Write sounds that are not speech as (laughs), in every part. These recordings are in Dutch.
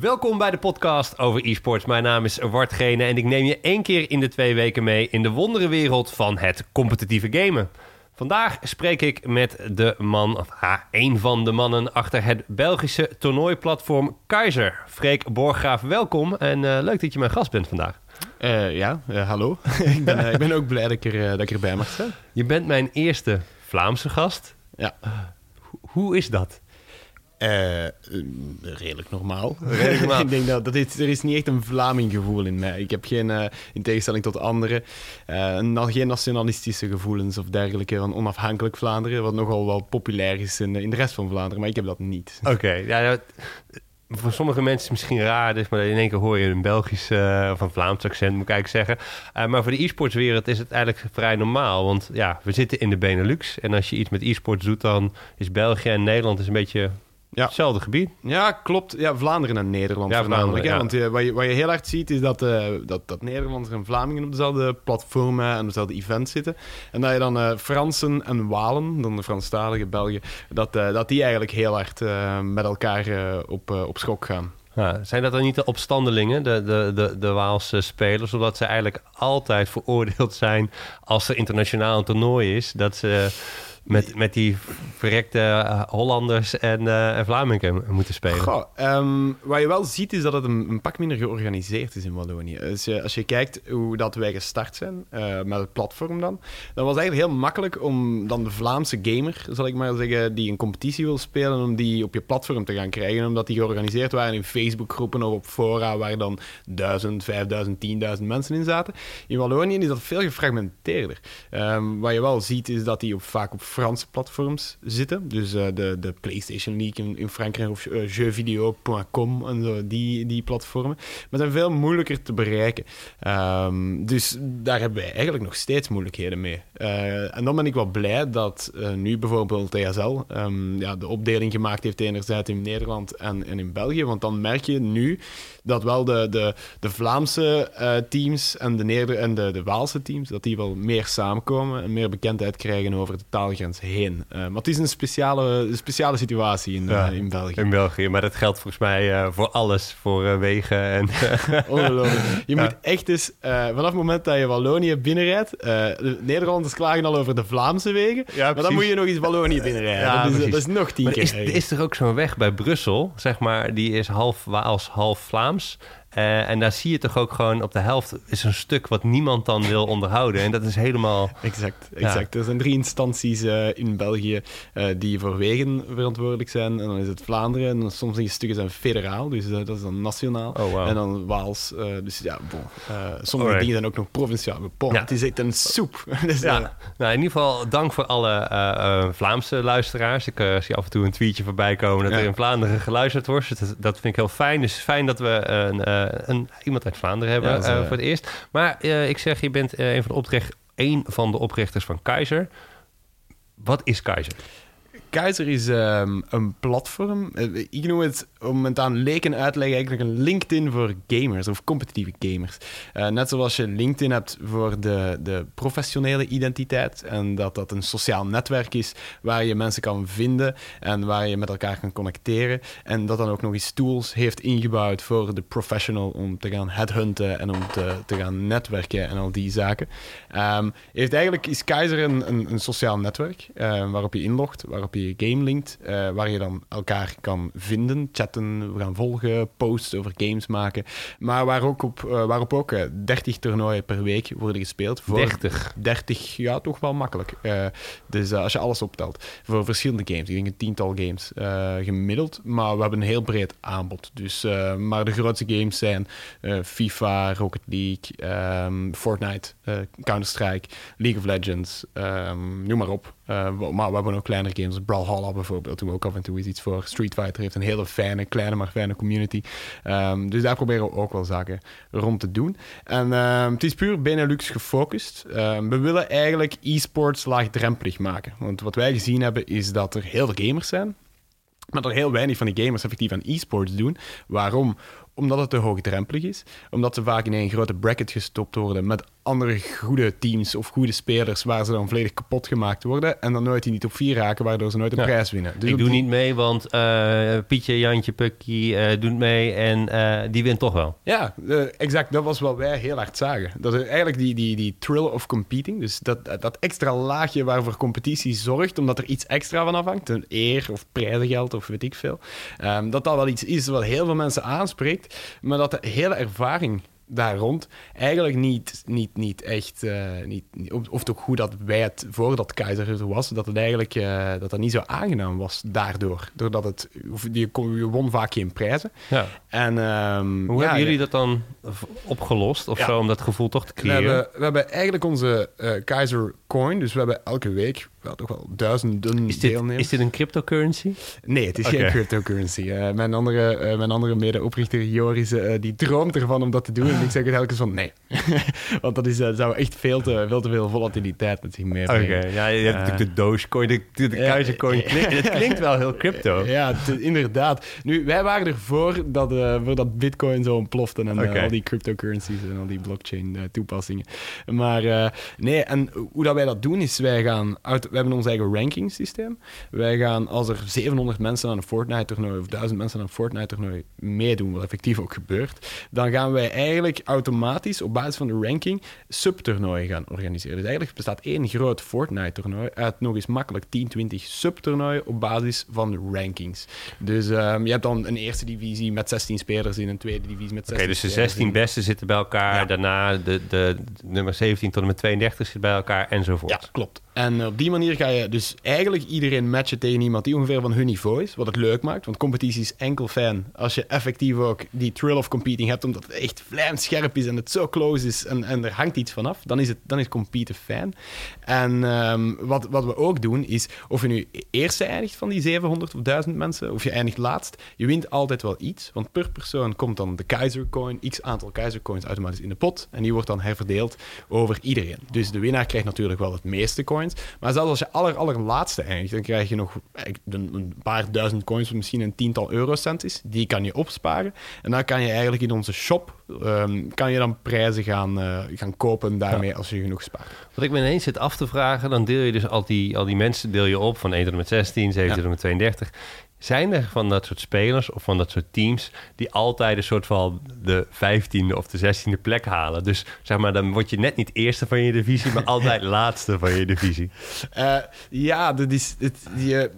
Welkom bij de podcast over e-sports. Mijn naam is Wart Gene en ik neem je één keer in de twee weken mee in de wonderenwereld van het competitieve gamen. Vandaag spreek ik met de man, of ah, een van de mannen achter het Belgische toernooiplatform Kaiser. Freek Borggraaf, welkom en eh, leuk dat je mijn gast bent vandaag. Uh, ja, uh, hallo. (laughs) ik, ben, ik ben ook blij dat ik, er, dat ik erbij mag zijn. Je bent mijn eerste Vlaamse gast. Ja. hoe is dat? Redelijk normaal. (laughs) Redelijk normaal. ik denk dat, dat is, er is niet echt een Vlaming gevoel in mij. Ik heb geen, in tegenstelling tot anderen, geen nationalistische gevoelens of dergelijke van onafhankelijk Vlaanderen, wat nogal wel populair is in, in de rest van Vlaanderen, maar ik heb dat niet. Oké, ja, voor sommige mensen is het misschien raar, dus, maar in één keer hoor je een Belgisch of een Vlaams accent, moet ik eigenlijk zeggen. Maar voor de e-sportswereld is het eigenlijk vrij normaal, want ja, we zitten in de Benelux. En als je iets met e-sports doet, dan is België en Nederland is een beetje ja. Hetzelfde gebied. Ja, klopt. Ja, Vlaanderen en Nederland ja, voornamelijk. Ja. Want uh, wat, je, wat je heel hard ziet, is dat, uh, dat, dat Nederlanders en Vlamingen op dezelfde platformen en op dezelfde events zitten. En dat je dan uh, Fransen en Walen, dan de Franstalige Belgen, dat, dat die eigenlijk heel hard met elkaar op, op schok gaan. Ja, zijn dat dan niet de opstandelingen, de, de, de, de Waalse spelers, omdat ze eigenlijk altijd veroordeeld zijn als er internationaal een toernooi is, dat ze met, met die verrekte uh, Hollanders en, uh, en moeten spelen. Goh, um, wat je wel ziet is dat het een, een, pak minder georganiseerd is in Wallonië. Je, als je kijkt hoe dat wij gestart zijn, uh, met het platform dan, dan was eigenlijk heel makkelijk om dan de Vlaamse gamer, zal ik maar zeggen, die een competitie wil spelen, om die op je platform te gaan krijgen. Omdat die georganiseerd waren in Facebookgroepen of op fora waar dan 1000, 5000, 10.000 mensen in zaten. In Wallonië is dat veel gefragmenteerder. Um, wat je wel ziet is dat die op, vaak op Franse platforms zitten. Dus uh, de, de PlayStation League in, in Frankrijk of uh, jeuxvideo.com en zo, die, die platformen. Maar zijn veel moeilijker te bereiken. Um, dus daar hebben wij eigenlijk nog steeds moeilijkheden mee. Uh, en dan ben ik wel blij dat nu bijvoorbeeld TSL ehm, ja, de opdeling gemaakt heeft enerzijds in Nederland en, en in België. Want dan merk je nu dat wel de, de, de Vlaamse teams en, de, Neder en de, de Waalse teams, dat die wel meer samenkomen en meer bekendheid krijgen over de heen. Uh, maar het is een speciale, speciale situatie in, uh, in België. In België, maar dat geldt volgens mij uh, voor alles, voor wegen en... (laughs) je moet echt eens, vanaf het moment dat je Wallonië binnenrijdt, de Nederlanders klagen al over de Vlaamse wegen, ja, maar dan moet je nog eens Wallonië binnenrijden. Dat, is, dat, is, nog tien maar keer. Is, is er ook zo'n weg bij Brussel, zeg maar, die is half Waals, half Vlaams... Uh, en daar zie je toch ook gewoon op de helft is een stuk wat niemand dan wil (laughs) onderhouden. En dat is helemaal. Exact, exact. Er zijn drie instanties uh, in België uh, die voor wegen verantwoordelijk zijn. En dan is het Vlaanderen. En dan soms die stukken zijn federaal, dus dat is dan nationaal. Oh, wow. En dan Waals. dus ja, bon. sommige Alright. dingen zijn ook nog provinciaal. Bon, ja. Het is echt een soep. (laughs) dus, ja. nou, in ieder geval dank voor alle Vlaamse luisteraars. Ik zie af en toe een tweetje voorbij komen dat ja. er in Vlaanderen geluisterd wordt. Dat, dat vind ik heel fijn. Dus fijn dat we een eh, een, iemand uit Vlaanderen hebben ja, uh, voor het eerst. Maar ik zeg, je bent een van de opricht, een van de oprichters van Keizer. Wat is Keizer? Keizer is um, een platform. Ik noem het om aan leken eigenlijk een LinkedIn voor gamers of competitieve gamers. Uh, net zoals je LinkedIn hebt voor de, de professionele identiteit en dat dat een sociaal netwerk is waar je mensen kan vinden en waar je met elkaar kan connecteren. En dat dan ook nog eens tools heeft ingebouwd voor de professional om te gaan headhunten en om te, te gaan netwerken en al die zaken. Um, heeft eigenlijk, is Keizer een, een, sociaal netwerk uh, waarop je inlogt, waarop je game linkt, uh, waar je dan elkaar kan vinden, chatten we gaan volgen, posts over games maken. Maar waar ook op, uh, waarop ook uh, 30 toernooien per week worden gespeeld. Voor 30? 30, ja, toch wel makkelijk. Dus als je alles optelt. Voor verschillende games. Ik denk een tiental games gemiddeld. Maar we hebben een heel breed aanbod. Dus, maar de grootste games zijn FIFA, Rocket League, um, Fortnite, Counter-Strike, League of Legends, um, noem maar op. maar we hebben ook kleinere games. Brawlhalla bijvoorbeeld, doen we ook af en toe iets voor. Street Fighter heeft een hele fijne kleine maar fijne community. Um, dus daar proberen we ook wel zaken rond te doen. En um, het is puur Benelux gefocust. Um, we willen eigenlijk e-sports laagdrempelig maken. Want wat wij gezien hebben is dat er heel veel gamers zijn. Maar er heel weinig van die gamers effectief aan e-sports doen. Waarom? Omdat het te hoogdrempelig is. Omdat ze vaak in een grote bracket gestopt worden met andere goede teams of goede spelers waar ze dan volledig kapot gemaakt worden en dan nooit in die top 4 raken, waardoor ze nooit een Ja. prijs winnen. Dus ik doe niet mee, want eh, Pietje, Jantje, Pukkie eh, doet mee en eh, die wint toch wel. Ja, eh, exact. Dat was wat wij heel hard zagen. Dat er eigenlijk die, die, die thrill of competing, dus dat, dat extra laagje waarvoor competitie zorgt, omdat er iets extra van afhangt, een eer of prijzengeld of weet ik veel, ehm, dat dat wel iets is wat heel veel mensen aanspreekt, maar dat de hele ervaring daar rond eigenlijk niet, niet, niet echt, eh, niet, of, toch goed dat wij het voordat Keizer er was, dat het eigenlijk eh, dat dat niet zo aangenaam was daardoor. Doordat het, je, kon- je won vaak geen prijzen. Ja. En, ehm, Hoe ja, hebben jullie dat dan opgelost of Ja. zo, om dat gevoel toch te We creëren? hebben, we hebben eigenlijk onze eh Keizer Coin, dus we hebben elke week wel, toch wel duizenden Is dit, deelnemers. is dit een cryptocurrency? Nee, het is Oké. geen cryptocurrency. Eh, mijn andere, eh, mijn andere medeoprichter Joris, eh, die droomt ervan om dat te doen. En ik zeg het elke keer van nee. (laughs) Want dat is, zou echt veel te, veel te veel volatiliteit met zich Oké, meebrengen. ja, je hebt natuurlijk de Dogecoin, de, de, de Het klinkt wel heel crypto. Ja, t- inderdaad. Nu, wij waren ervoor dat, eh voordat Bitcoin zo ontplofte en Oké. al die cryptocurrencies en al die blockchain toepassingen. Maar nee, en hoe dat wij dat doen is, wij gaan uit, we hebben ons eigen ranking systeem. Wij gaan, als er 700 mensen aan een Fortnite-toernooi of 1000 mensen aan een Fortnite-toernooi meedoen, wat effectief ook gebeurt, dan gaan wij eigenlijk automatisch op basis van de ranking subtoernooien gaan organiseren. Dus eigenlijk bestaat één groot Fortnite-toernooi uit nog eens makkelijk 10, 20 subtoernooien op basis van de rankings. Dus ehm, je hebt dan een eerste divisie met 16 spelers in, een tweede divisie met 16 Oké, dus de spelers 16 in. beste zitten bij elkaar. Ja. Daarna de, de, de nummer 17 tot en met 32 zit bij elkaar enzovoort. Ja, klopt. En op die manier ga je dus eigenlijk iedereen matchen tegen iemand die ongeveer van hun niveau is, wat het leuk maakt. Want competitie is enkel fijn als je effectief ook die thrill of competing hebt, omdat het echt vlijmscherp is en het zo close is en, en er hangt iets vanaf. Dan is, het, dan is competen fijn. En ehm, wat, wat we ook doen is, of je nu eerste eindigt van die 700 of 1000 mensen, of je eindigt laatst, je wint altijd wel iets. Want per persoon komt dan de Keizercoin, x aantal Keizercoins automatisch in de pot. En die wordt dan herverdeeld over iedereen. Dus de winnaar krijgt natuurlijk wel het meeste coins. Maar zelfs als je aller, allerlaatste eindigt, dan krijg je nog een, paar duizend coins, of misschien een tiental eurocent is. Die kan je opsparen. En dan kan je eigenlijk in onze shop, ehm, kan je dan prijzen gaan, eh, gaan kopen daarmee als je genoeg spaart. Wat ik me ineens zit af te vragen, dan deel je dus al die, al die mensen deel je op van 1 tot en met 16, 17 tot en met 32. Zijn er van dat soort spelers of van dat soort teams die altijd een soort van de 15e of de 16e plek halen? Dus zeg maar, dan word je net niet eerste van je divisie, maar altijd (laughs) laatste van je divisie. Eh, ja, dat is, het, je,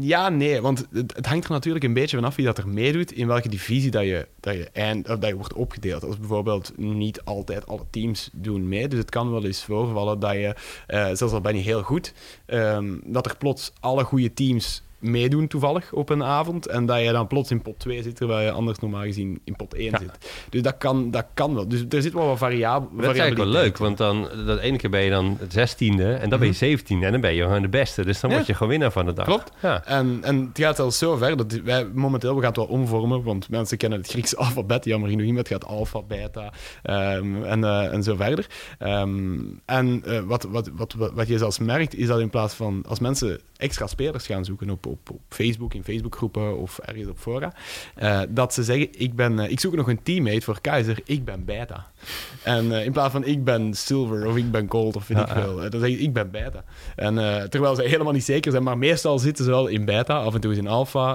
ja, nee, want het, het hangt er natuurlijk een beetje vanaf wie dat er meedoet, in welke divisie dat je, dat je, eind, of dat je wordt opgedeeld. Als bijvoorbeeld niet altijd alle teams doen mee, dus het kan wel eens voorvallen dat je, eh, zelfs al ben je heel goed, ehm, dat er plots alle goede teams meedoen toevallig op een avond en dat je dan plots in pot 2 zit, terwijl je anders normaal gezien in pot 1 Ja. zit. Dus dat kan, dat kan wel. Dus er zit wel wat variabel. Dat is eigenlijk wel leuk, want dan dat ene keer ben je dan het 16e en dan ben je 17e en dan ben je gewoon de beste. Dus dan Ja. word je gewoon winnaar van de dag. Klopt. Ja. En, en het gaat zelfs zo ver dat wij momenteel, we gaan het wel omvormen, want mensen kennen het Griekse (laughs) alfabet, jammer genoeg niet, maar het gaat alfa, beta ehm, en, eh, en zo verder. Ehm, en eh, wat, wat, wat, wat, wat je zelfs merkt, is dat in plaats van als mensen extra spelers gaan zoeken op, op, op Facebook, in Facebookgroepen of ergens op fora, eh, dat ze zeggen, ik, ben, eh, ik zoek nog een teammate voor Keizer, ik ben beta. En eh, in plaats van ik ben silver of ik ben gold of weet Ja, ik ja. veel, eh, dan zeg ik ik ben beta. En, terwijl ze helemaal niet zeker zijn, maar meestal zitten ze wel in beta, af en toe is in alpha,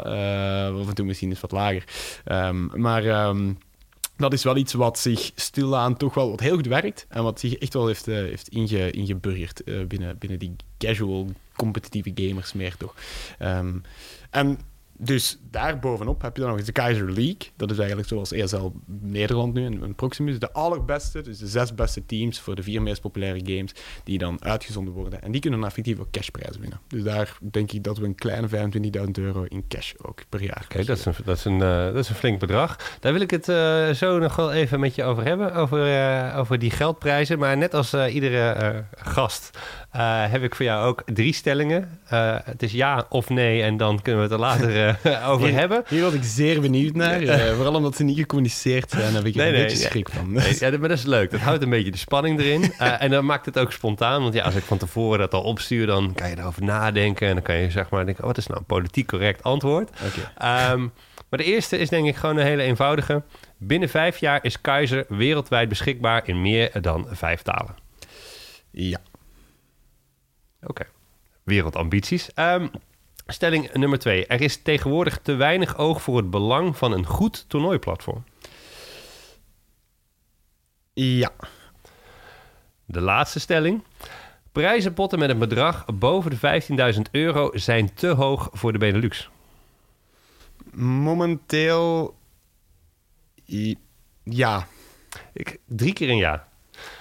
af en toe misschien is wat lager. Ehm, maar ehm, dat is wel iets wat zich stilaan toch wel wat heel goed werkt en wat zich echt wel heeft, eh, heeft inge, ingeburgerd eh, binnen, binnen die casual competitieve gamers meer toch. Ehm, en dus daarbovenop heb je dan nog eens de Kaiser League. Dat is eigenlijk zoals ESL Nederland nu en, Proximus. De allerbeste, dus de zes beste teams voor de vier meest populaire games die dan uitgezonden worden. En die kunnen dan effectief ook cashprijzen winnen. Dus daar denk ik dat we een kleine 25.000 euro in cash ook per jaar Oké, dat, is een, dat, is een, eh, dat is een flink bedrag. Daar wil ik het eh, zo nog wel even met je over hebben, over, eh, over die geldprijzen. Maar net als iedere gast eh, heb ik voor jou ook drie stellingen. Eh, het is ja of nee en dan kunnen we het er later eh, (laughs) over Hier- hebben. Hier was ik zeer benieuwd naar. vooral omdat ze niet gecommuniceerd zijn, heb ik Nee, een nee, beetje schrik van. Nee, (laughs) ja, maar dat is leuk. Dat houdt een beetje de spanning erin. (laughs) En dan maakt het ook spontaan. Want ja, als ik van tevoren dat al opstuur, dan kan je erover nadenken. En dan kan je zeg maar denken, oh, wat is nou een politiek correct antwoord? Oké. Ehm, Maar de eerste is denk ik gewoon een hele eenvoudige. Binnen vijf jaar is Kaiser wereldwijd beschikbaar in meer dan vijf talen. Ja. Oké. Wereldambities. Ehm, stelling nummer twee. Er is tegenwoordig te weinig oog voor het belang van een goed toernooiplatform. Ja. De laatste stelling. Prijzenpotten met een bedrag boven de 15.000 euro zijn te hoog voor de Benelux. Momenteel... Ja. Ik, drie keer een ja.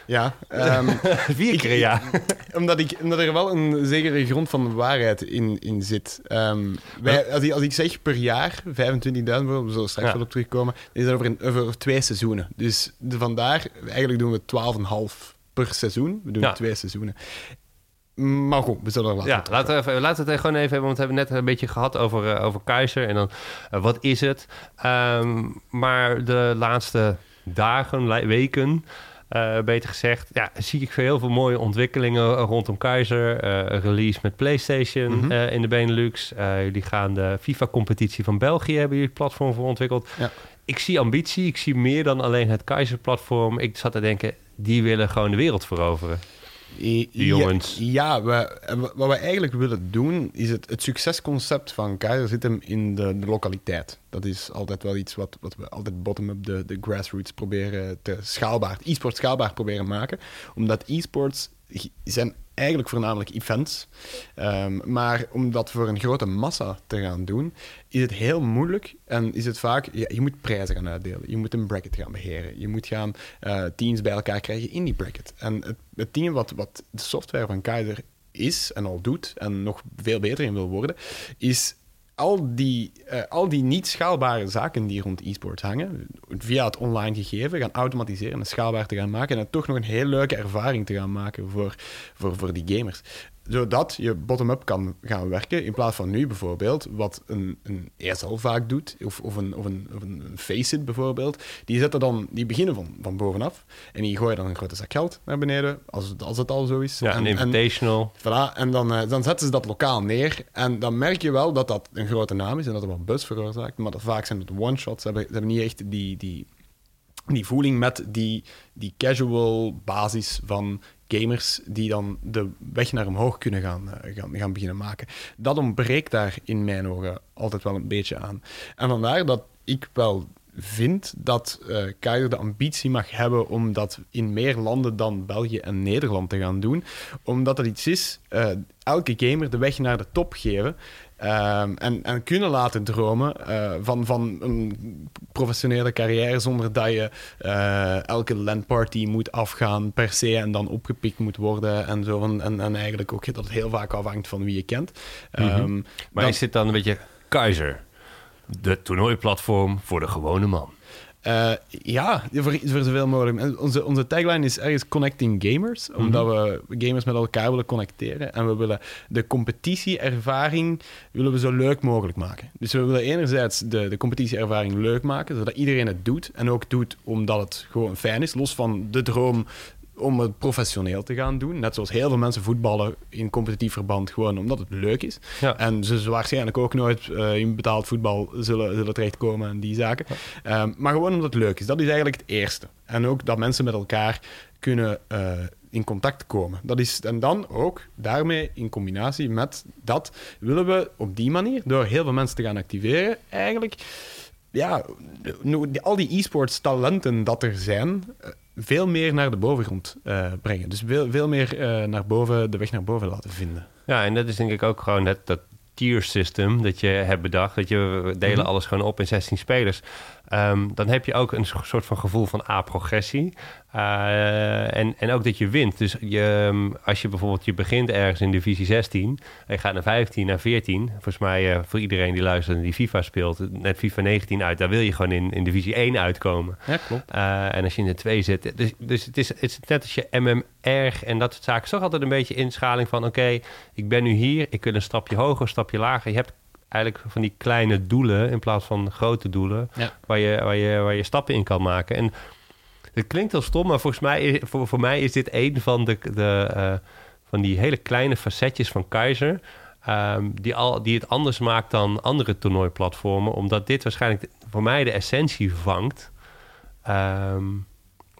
Ja. ehm, (laughs) Vier keer ja. omdat, ik, omdat er wel een zekere grond van waarheid in, in zit. Ehm, wij, als, ik, als ik zeg per jaar 25.000 euro, we zullen straks Ja. wel op terugkomen, is dat over, een, over twee seizoenen. Dus de, vandaar, eigenlijk doen we 12,5 per seizoen. We doen Ja. twee seizoenen. Maar goed, we zullen er later Ja, laten we, even, laten we het gewoon even hebben, want we hebben net een beetje gehad over, eh, over Keizer en dan eh, wat is het. Ehm, maar de laatste dagen, weken, eh, beter gezegd, ja, zie ik heel veel mooie ontwikkelingen rondom Keizer. Eh, een release met PlayStation Mhm. eh, in de Benelux. Jullie gaan de FIFA-competitie van België hebben jullie platform voor ontwikkeld. Ja. Ik zie ambitie, ik zie meer dan alleen het Keizer-platform. Ik zat te denken, die willen gewoon de wereld veroveren. Die jongens. Ja, ja, we, wat we eigenlijk willen doen, is het, het succesconcept van Kaiser zit hem in de, de lokaliteit. Dat is altijd wel iets wat, wat we altijd bottom-up, de, de grassroots proberen te schaalbaar, e-sport schaalbaar proberen maken. Omdat e-sports zijn eigenlijk voornamelijk events. Ehm, maar om dat voor een grote massa te gaan doen, is het heel moeilijk en is het vaak, je moet prijzen gaan uitdelen. Je moet een bracket gaan beheren. Je moet gaan eh, teams bij elkaar krijgen in die bracket. En het, het ding wat, wat de software van Kaiser is en al doet en nog veel beter in wil worden, is al die, eh, al die niet schaalbare zaken die rond e-sports hangen, via het online gegeven, gaan automatiseren en schaalbaar te gaan maken en toch nog een heel leuke ervaring te gaan maken voor, voor, voor die gamers. Zodat je bottom-up kan gaan werken, in plaats van nu bijvoorbeeld, wat een, een ESL vaak doet, of, of, een, of, een, of een Faceit bijvoorbeeld. Die, zetten dan, die beginnen van, van bovenaf en die gooien dan een grote zak geld naar beneden, als het, als het al zo is. Ja, en, een en- invitational. Voilà, en dan, eh, dan zetten ze dat lokaal neer. En dan merk je wel dat dat een grote naam is en dat er wel buzz veroorzaakt. Maar dat vaak zijn het one-shots. Ze hebben, ze hebben niet echt die, die, die voeling met die, die casual basis van gamers die dan de weg naar omhoog kunnen gaan, eh, gaan, gaan beginnen maken. Dat ontbreekt daar in mijn ogen altijd wel een beetje aan. En vandaar dat ik wel vind dat Kaiser de ambitie mag hebben om dat in meer landen dan België en Nederland te gaan doen. Omdat dat iets is, eh, elke gamer de weg naar de top geven. Ehm, en, en kunnen laten dromen eh, van, van een professionele carrière zonder dat je eh, elke landparty moet afgaan per se en dan opgepikt moet worden en zo. En, en, en eigenlijk ook dat het heel vaak afhangt van wie je kent. Ehm, Maar dan- is dit dan een beetje Keizer? De toernooiplatform voor de gewone man. Eh, ja, voor, voor zoveel mogelijk. Onze, onze tagline is ergens connecting gamers, omdat we gamers met elkaar willen connecteren. En we willen de competitieervaring willen we zo leuk mogelijk maken. Dus we willen enerzijds de, de competitieervaring leuk maken, zodat iedereen het doet. En ook doet omdat het gewoon fijn is, los van de droom om het professioneel te gaan doen. Net zoals heel veel mensen voetballen in competitief verband, gewoon omdat het leuk is. Ja. En ze waarschijnlijk ook nooit eh, in betaald voetbal zullen, zullen terechtkomen en die zaken. Ehm, maar gewoon omdat het leuk is. Dat is eigenlijk het eerste. En ook dat mensen met elkaar kunnen eh, in contact komen. Dat is, en dan ook daarmee in combinatie met dat willen we op die manier, door heel veel mensen te gaan activeren, eigenlijk ja, al die e-sports talenten dat er zijn, eh, veel meer naar de bovengrond eh, brengen. Dus veel, veel meer eh, naar boven, de weg naar boven laten vinden. Ja, en dat is denk ik ook gewoon het, dat tier system dat je hebt bedacht. Dat je we delen Mhm. alles gewoon op in 16 spelers. Ehm, dan heb je ook een so- soort van gevoel van A-progressie. Eh, en, en ook dat je wint. Dus je, ehm, als je bijvoorbeeld je begint ergens in divisie 16... en je gaat naar 15, naar 14... volgens mij eh, voor iedereen die luistert en die FIFA speelt... net FIFA 19 uit, daar wil je gewoon in, in divisie 1 uitkomen. Ja, klopt. Eh, en als je in de 2 zit. Dus, dus het, is, het is net als je MMR en dat soort zaken. Toch altijd een beetje inschaling van: oké, ik ben nu hier, ik wil een stapje hoger, een stapje lager. Je hebt eigenlijk van die kleine doelen in plaats van grote doelen, Ja. waar, je, waar, je, waar je stappen in kan maken. En het klinkt heel stom, maar volgens mij, voor, voor mij is dit een van, de, de, eh, van die hele kleine facetjes van Keizer. ehm, die, al, die het anders maakt dan andere toernooiplatformen. Omdat dit waarschijnlijk voor mij de essentie vangt ehm,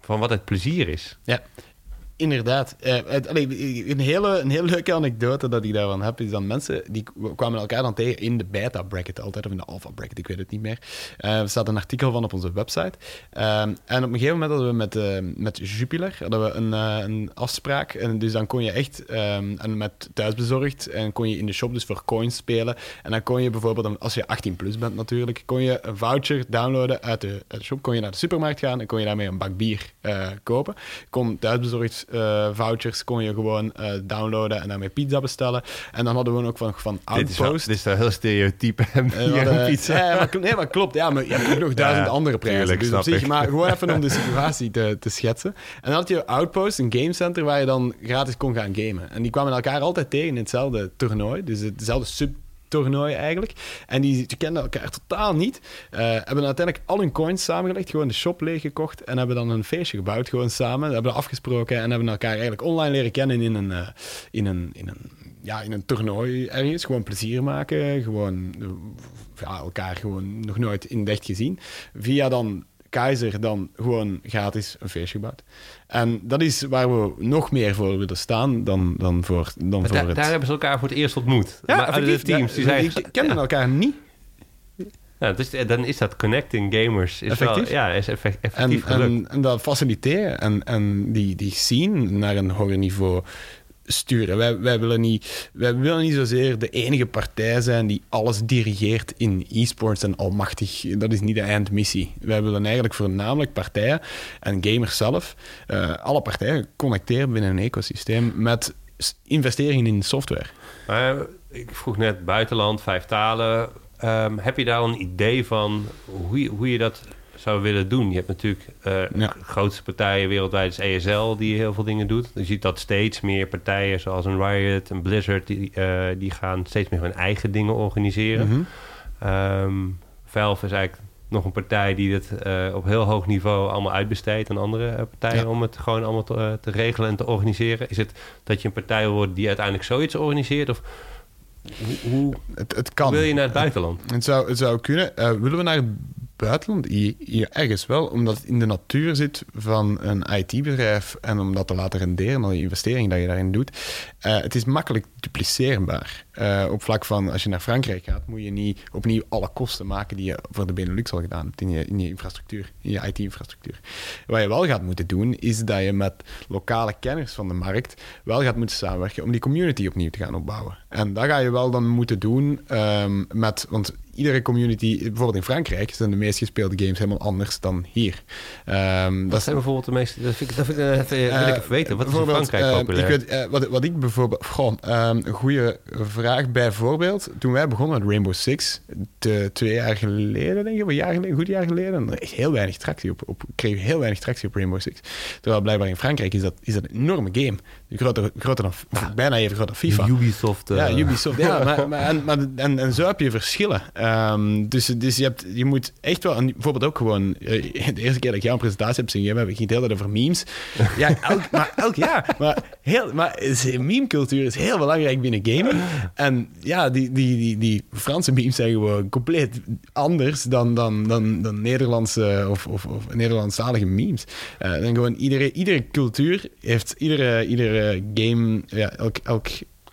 van wat het plezier is. Ja, Inderdaad. Allee, een, hele, een hele leuke anekdote dat ik daarvan heb, is dat mensen die kwamen elkaar dan tegen in de beta-bracket altijd, of in de alpha-bracket, ik weet het niet meer. Uh, er staat een artikel van op onze website. Uh, en op een gegeven moment hadden we met, met Jupiler hadden we een, een afspraak. En dus dan kon je echt, um, en met thuisbezorgd, en kon je in de shop dus voor coins spelen. En dan kon je bijvoorbeeld, als je 18 plus bent natuurlijk, kon je een voucher downloaden uit de, uit de shop. Kon je naar de supermarkt gaan en kon je daarmee een bak bier kopen. Kon thuisbezorgd uh, vouchers kon je gewoon uh, downloaden en daarmee pizza bestellen. En dan hadden we ook van, van Outpost. Dit is, dit is wel heel stereotype en uh, pizza. Ja, maar, nee, maar klopt. Ja, maar je hebt ook nog duizend andere prijzen. dus op zich, maar gewoon even om de situatie te, te schetsen. En dan had je Outpost, een gamecenter waar je dan gratis kon gaan gamen. En die kwamen elkaar altijd tegen in hetzelfde toernooi. Dus hetzelfde sub toernooi eigenlijk. En die, kenden elkaar totaal niet. Uh, hebben uiteindelijk al hun coins samengelegd, gewoon de shop leeggekocht en hebben dan een feestje gebouwd gewoon samen. Hebben afgesproken en hebben elkaar eigenlijk online leren kennen in een, uh, in een, in een, ja, in een toernooi ergens. Gewoon plezier maken, gewoon ja, elkaar gewoon nog nooit in echt gezien. Via dan Keizer dan gewoon gratis een feestje gebouwd. En dat is waar we nog meer voor willen staan dan, dan voor, dan voor het... Daar hebben ze elkaar voor het eerst ontmoet. Ja, maar de teams, die zijn... Die kennen elkaar niet. Ja, dus dan is dat connecting gamers is effectief. Wel, ja, is effectief en, en, en, dat faciliteren en, en die, die zien naar een hoger niveau sturen. Wij, wij, willen niet, wij willen niet zozeer de enige partij zijn die alles dirigeert in e-sports en almachtig. Dat is niet de eindmissie. Wij willen eigenlijk voornamelijk partijen en gamers zelf, uh, alle partijen connecteren binnen een ecosysteem met investeringen in software. Maar ik vroeg net buitenland, vijf talen. Um, heb je daar een idee van hoe hoe je dat zou willen doen. Je hebt natuurlijk uh, ja. grootste partijen wereldwijd is ESL die heel veel dingen doet. Je ziet dat steeds meer partijen zoals een Riot, een Blizzard, die, uh, die gaan steeds meer hun eigen dingen organiseren. Mm -hmm. Valve is eigenlijk nog een partij die het uh, op heel hoog niveau allemaal uitbesteedt aan andere partijen om het gewoon allemaal te, te, regelen en te organiseren. Is het dat je een partij wordt die uiteindelijk zoiets organiseert? Of hoe, hoe het, het kan. wil je naar het buitenland? Het, zou, het zou kunnen. Willen we naar het buitenland? Hier, ergens wel, omdat het in de natuur zit van een IT-bedrijf en om dat te laten renderen, al die investering dat je daarin doet. Uh, het is makkelijk dupliceerbaar. Uh, op vlak van als je naar Frankrijk gaat, moet je niet opnieuw alle kosten maken die je voor de Benelux al gedaan hebt in je, in je infrastructuur, in je IT-infrastructuur. Wat je wel gaat moeten doen, is dat je met lokale kenners van de markt wel gaat moeten samenwerken om die community opnieuw te gaan opbouwen. En dat ga je wel dan moeten doen um, met, want iedere community, bijvoorbeeld in Frankrijk, zijn de meest gespeelde games helemaal anders dan hier. Um, wat dat zijn bijvoorbeeld de meeste, dat, vind ik, dat, vind ik, dat wil ik even weten. Wat is in Frankrijk uh, populair? Ik weet, uh, wat, wat ik bijvoorbeeld, goh, um, een goede vraag bijvoorbeeld, toen wij begonnen met Rainbow Six, de, twee jaar geleden, denk ik, een jaar geleden, een goed jaar geleden, heel weinig tractie op, op kreeg heel weinig tractie op Rainbow Six. Terwijl blijkbaar in Frankrijk is dat, is dat een enorme game. Groter, groter dan, bijna even groter dan FIFA. Ubisoft. Ja, Ubisoft. ja, (laughs) maar, maar, en, maar, en, en zo heb je verschillen. Um, dus dus je, hebt, je moet echt wel, en bijvoorbeeld ook gewoon, (laughs) de eerste keer dat ik jou een presentatie heb zien geven, heb ik niet heel over memes. (laughs) Ja, elk, maar elk jaar. Maar, heel, maar meme-cultuur is heel belangrijk binnen gaming. En ja, die, die, die, die Franse memes zijn gewoon compleet anders dan, dan, dan, dan Nederlandse of, of, of Nederlandstalige memes. Uh, dan gewoon iedere, iedere cultuur heeft, iedere, iedere game, ja, elk, elk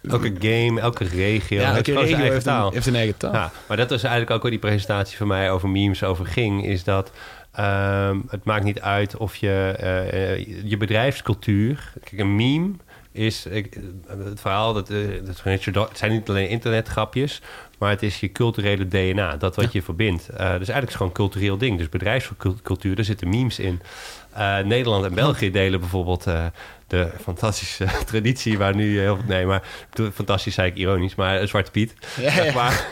Elke game, elke regio, ja, elke regio heeft, heeft, een, heeft, een, eigen taal. Ja, maar dat is eigenlijk ook waar die presentatie van mij over memes over ging. Is dat um, het maakt niet uit of je uh, je bedrijfscultuur... Kijk, een meme is ik, het verhaal... Dat, uh, dat, het zijn niet alleen internetgrapjes... maar het is je culturele DNA. Dat wat je verbindt. Uh, dus eigenlijk is gewoon een cultureel ding. Dus bedrijfscultuur, daar zitten memes in. Uh, Nederland en België delen bijvoorbeeld uh, de fantastische (laughs) traditie waar nu heel veel... Nee, maar fantastisch zei ik ironisch, maar Zwarte Piet. (laughs) Ja. Maar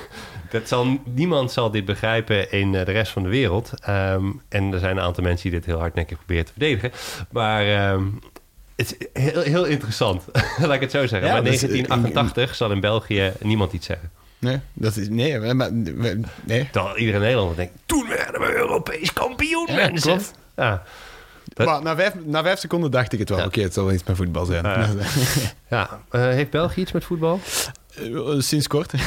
dat zal, niemand zal dit begrijpen in de rest van de wereld. Um, en er zijn een aantal mensen die dit heel hardnekkig proberen te verdedigen. Maar um, het is heel, heel interessant, (laughs) laat ik het zo zeggen. Ja, maar 1988 dus, zal in België niemand iets zeggen. Nee, dat is, nee, maar, nee. Terwijl iedereen in Nederland denkt, toen werden we Europees kampioen, ja, mensen. Klopt. Ja. Dat- Maar na vijf, na vijf seconden dacht ik het wel. Ja. Oké, het zal wel iets met voetbal zijn. Ja. (laughs) Ja, eh, heeft België iets met voetbal? Eh, Sinds kort. (laughs)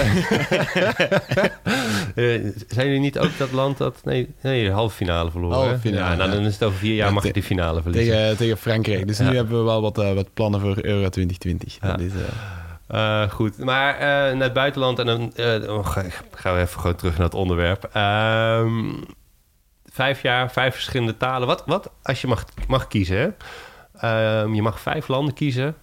Eh, zijn jullie niet ook dat land dat... Nee, nee de halve finale verloren. Halve finale, ja, nou, ja. dan is het over vier jaar Ja, mag je die finale verliezen. tegen, tegen Frankrijk. Dus nu hebben we wel wat, eh, wat plannen voor Euro 2020. Ja. Dat is, eh, Eh, goed, maar eh, naar het buitenland en dan eh, oh, ga- gaan we even gewoon terug naar het onderwerp. Vijf jaar, vijf verschillende talen. Wat, wat als je mag, mag kiezen? Hè? Ehm, je mag vijf landen kiezen.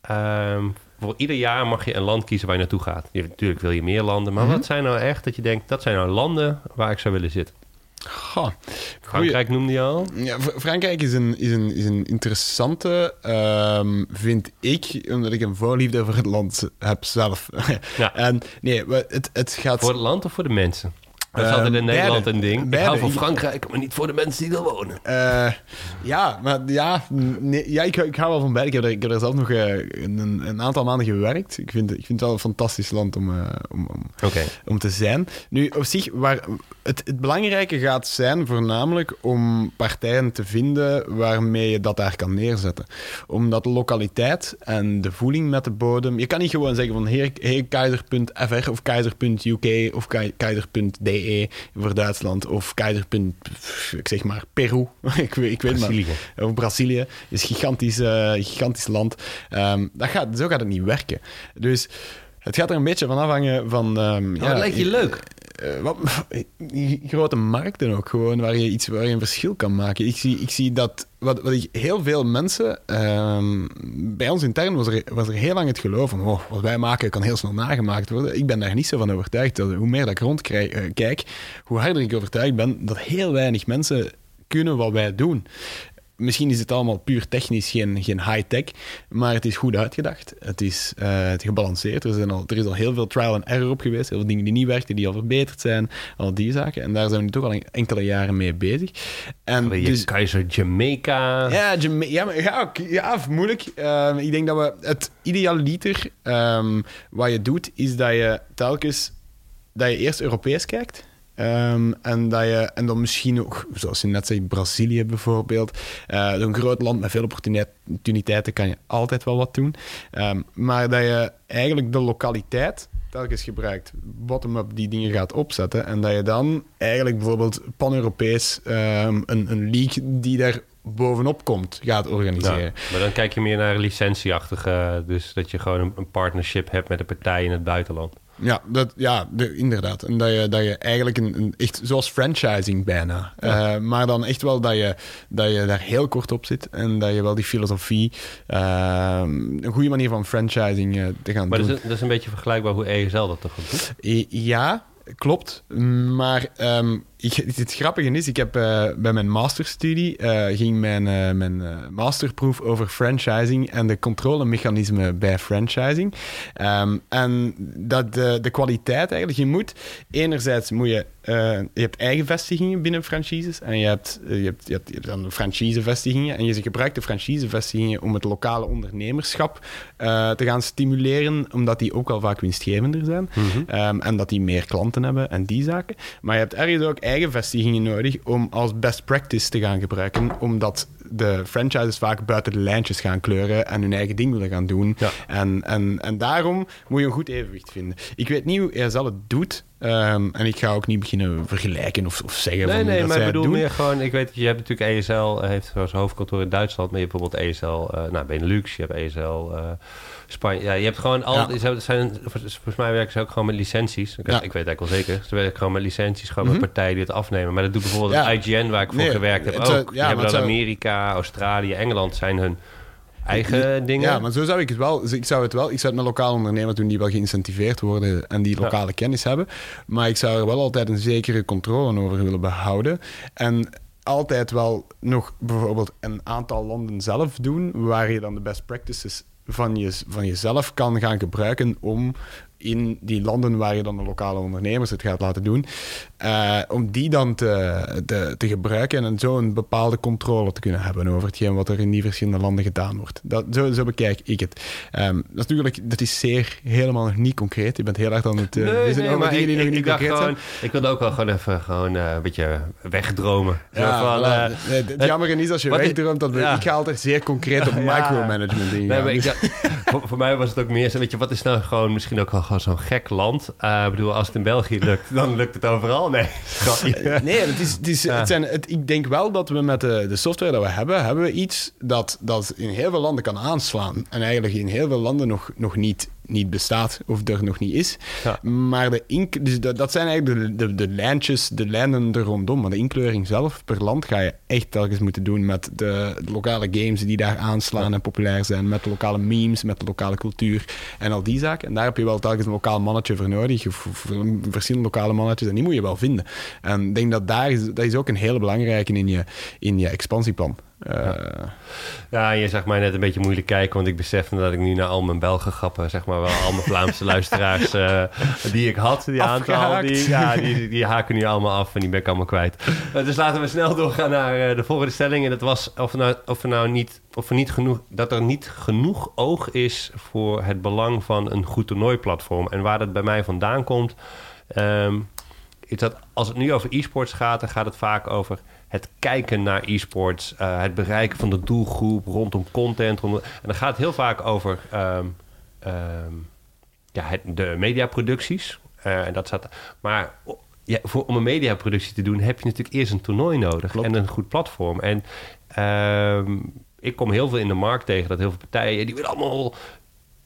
Ehm, voor ieder jaar mag je een land kiezen waar je naartoe gaat. Je, natuurlijk wil je meer landen, maar Mhm. wat zijn nou echt dat je denkt dat zijn nou landen waar ik zou willen zitten? goh. Frankrijk noemde je al. Ja, Fr- Frankrijk is een, is een, is een interessante, ehm, vind ik, omdat ik een voorliefde voor het land heb zelf. (laughs) Ja. en nee, het, het gaat... Voor het land of voor de mensen? Dat is Ehm, altijd in Nederland beide. een ding. Ik hou van Frankrijk, maar niet voor de mensen die er wonen. Eh, ja, maar ja, nee, ja ik, ik hou wel van beide. Ik heb er, ik heb er zelf nog eh, een, een aantal maanden gewerkt. Ik vind, ik vind het wel een fantastisch land om, eh, om, om, om te zijn. Nu, op zich, waar, het, het belangrijke gaat zijn voornamelijk om partijen te vinden waarmee je dat daar kan neerzetten. Omdat lokaliteit en de voeling met de bodem... Je kan niet gewoon zeggen van hey, keizer.fr of keizer.uk of kei- keizer.de voor Duitsland of keizer. ik zeg maar Peru. (laughs) ik, weet- ik weet maar. Brazilië. Of Brazilië is een gigantisch, eh, gigantisch land. Ehm, dat gaat, zo gaat het niet werken. Dus het gaat er een beetje van afhangen van... ehm, Ja, dat lijkt je leuk. Eh, wat, (laughs) grote markten ook gewoon, waar je iets waar je een verschil kan maken. Ik zie, ik zie dat, wat, wat heel veel mensen, ehm, bij ons intern was er, was er heel lang het geloof van, oh, wat wij maken kan heel snel nagemaakt worden. Ik ben daar niet zo van overtuigd. Hoe meer dat ik rondkijk, hoe harder ik overtuigd ben dat heel weinig mensen kunnen wat wij doen. Misschien is het allemaal puur technisch, geen, geen high-tech, maar het is goed uitgedacht. Het is eh, het gebalanceerd. Er, zijn al, er is al heel veel trial and error op geweest. Heel veel dingen die niet werkten, die al verbeterd zijn. Al die zaken. En daar zijn we nu toch al enkele jaren mee bezig. En dus, Keizer Jamaica. ja, Jama- ja, maar, ja, moeilijk. Ehm, ik denk dat we het idealiter ehm wat je doet, is dat je telkens dat je eerst Europees kijkt. Ehm, en, dat je, en dan misschien ook, zoals je net zei, Brazilië bijvoorbeeld. Eh, een groot land met veel opportuniteiten kan je altijd wel wat doen. Ehm, maar dat je eigenlijk de lokaliteit telkens gebruikt, bottom-up die dingen gaat opzetten. En dat je dan eigenlijk bijvoorbeeld pan-Europees ehm, een, een league die daar bovenop komt, gaat organiseren. Maar dan kijk je meer naar licentieachtige. Dus dat je gewoon een, een partnership hebt met een partij in het buitenland. Ja, dat, ja de- inderdaad. En dat je, dat je eigenlijk een, een echt zoals franchising bijna. Ja. Eh, maar dan echt wel dat je, dat je daar heel kort op zit. En dat je wel die filosofie, eh, een goede manier van franchising eh, te gaan Maar doen. dat is, dat is een beetje vergelijkbaar hoe ESL dat toch ook doet. I- Ja, klopt. Maar ehm, ik, het grappige is, ik heb eh, bij mijn masterstudie eh, ging mijn, eh, mijn masterproef over franchising en de controlemechanismen bij franchising. Ehm, en dat de, de kwaliteit eigenlijk, je moet enerzijds moet je, je hebt eigen vestigingen binnen franchises en je hebt, je hebt, je hebt, je hebt dan franchisevestigingen en je gebruikt de franchisevestigingen om het lokale ondernemerschap te gaan stimuleren, omdat die ook wel vaak winstgevender zijn. Ehm, en dat die meer klanten hebben en die zaken. Maar je hebt ergens ook eigen vestigingen nodig om als best practice te gaan gebruiken, omdat de franchises vaak buiten de lijntjes gaan kleuren en hun eigen ding willen gaan doen. Ja. En, en, en daarom moet je een goed evenwicht vinden. Ik weet niet hoe ESL het doet. ehm, en ik ga ook niet beginnen vergelijken of, of zeggen Nee, van nee, dat maar ik bedoel meer gewoon... Ik weet dat je hebt natuurlijk ESL, eh, heeft zo zijn hoofdkantoor in Duitsland. Maar je hebt bijvoorbeeld ESL, eh nou Benelux, je hebt ESL, eh Spanje. Ja, je hebt gewoon al... Ja. Ze zijn, volgens mij werken ze ook gewoon met licenties. Ik, Ja. ik weet eigenlijk wel zeker. Ze werken gewoon met licenties, gewoon Mhm. met partijen die het afnemen. Maar dat doet bijvoorbeeld IGN, waar ik voor Nee, gewerkt heb, zou- ook. Die ja, hebben dan zou- Amerika, Australië, Engeland zijn hun eigen dingen. Ja, maar zo zou ik het wel. Ik zou het wel. Ik zou het met lokale ondernemers doen die wel geïncentiveerd worden en die lokale kennis hebben. Maar ik zou er wel altijd een zekere controle over willen behouden. En altijd wel nog bijvoorbeeld een aantal landen zelf doen, waar je dan de best practices van, je, van jezelf kan gaan gebruiken om in die landen waar je dan de lokale ondernemers het gaat laten doen, eh, om die dan te, te, te gebruiken en zo een bepaalde controle te kunnen hebben over hetgeen wat er in die verschillende landen gedaan wordt. Dat, zo, zo bekijk ik het. Ehm, natuurlijk, dat is zeer helemaal nog niet concreet. Je bent heel erg aan het uh, nee, nee, maar dingen die ik, nog ik, niet ik dacht concreet gewoon, zijn. ik wilde ook wel gewoon even gewoon, eh, een beetje wegdromen. Zo van, Nee, het jammer is als je ik- wegdroomt, dat we, ja. ik ga altijd zeer concreet op micromanagement ingaan. Nee, maar ik voor, voor mij was het ook meer zo, weet je, wat is nou gewoon misschien ook wel gewoon zo'n gek land? Eh, ik bedoel, als het in België lukt, dan lukt het overal. Nee, (laughs) grapje. Nee, het is, het is, het zijn, het, ik denk wel dat we met de, de software dat we hebben, hebben we iets dat, dat in heel veel landen kan aanslaan. En eigenlijk in heel veel landen nog, nog niet, niet bestaat of er nog niet is. Ja. Maar de ink, dus dat, dat zijn eigenlijk de, de, de lijntjes, de lijnen er rondom. Maar de inkleuring zelf per land ga je echt telkens moeten doen met de, lokale games die daar aanslaan en populair zijn. Met de lokale memes, met de lokale cultuur en al die zaken. En daar heb je wel telkens een lokaal mannetje voor nodig. Of, of verschillende lokale mannetjes. En die moet je wel vinden. En ik denk dat daar is, dat is ook een hele belangrijke in je, in je expansieplan. Eh, Ja, je zag mij net een beetje moeilijk kijken, want ik besefte dat ik nu naar al mijn Belgen grappen, zeg maar wel, al mijn Vlaamse (laughs) luisteraars eh, die ik had, die aantal, die, ja, die, die haken nu allemaal af en die ben ik allemaal kwijt. Eh, dus laten we snel doorgaan naar eh, de volgende stelling. En dat was of, er nou, of, er nou niet, of er niet genoeg, dat er niet genoeg oog is voor het belang van een goed toernooiplatform. En waar dat bij mij vandaan komt, ehm, is dat als het nu over e-sports gaat, dan gaat het vaak over het kijken naar e-sports, eh, het bereiken van de doelgroep rondom content. Rondom, en dan gaat het heel vaak over ehm, ehm, ja, het, de mediaproducties. Eh, en dat staat, maar o- ja, voor, om een mediaproductie te doen heb je natuurlijk eerst een toernooi nodig Klopt. en een goed platform. En ehm, ik kom heel veel in de markt tegen dat heel veel partijen die willen allemaal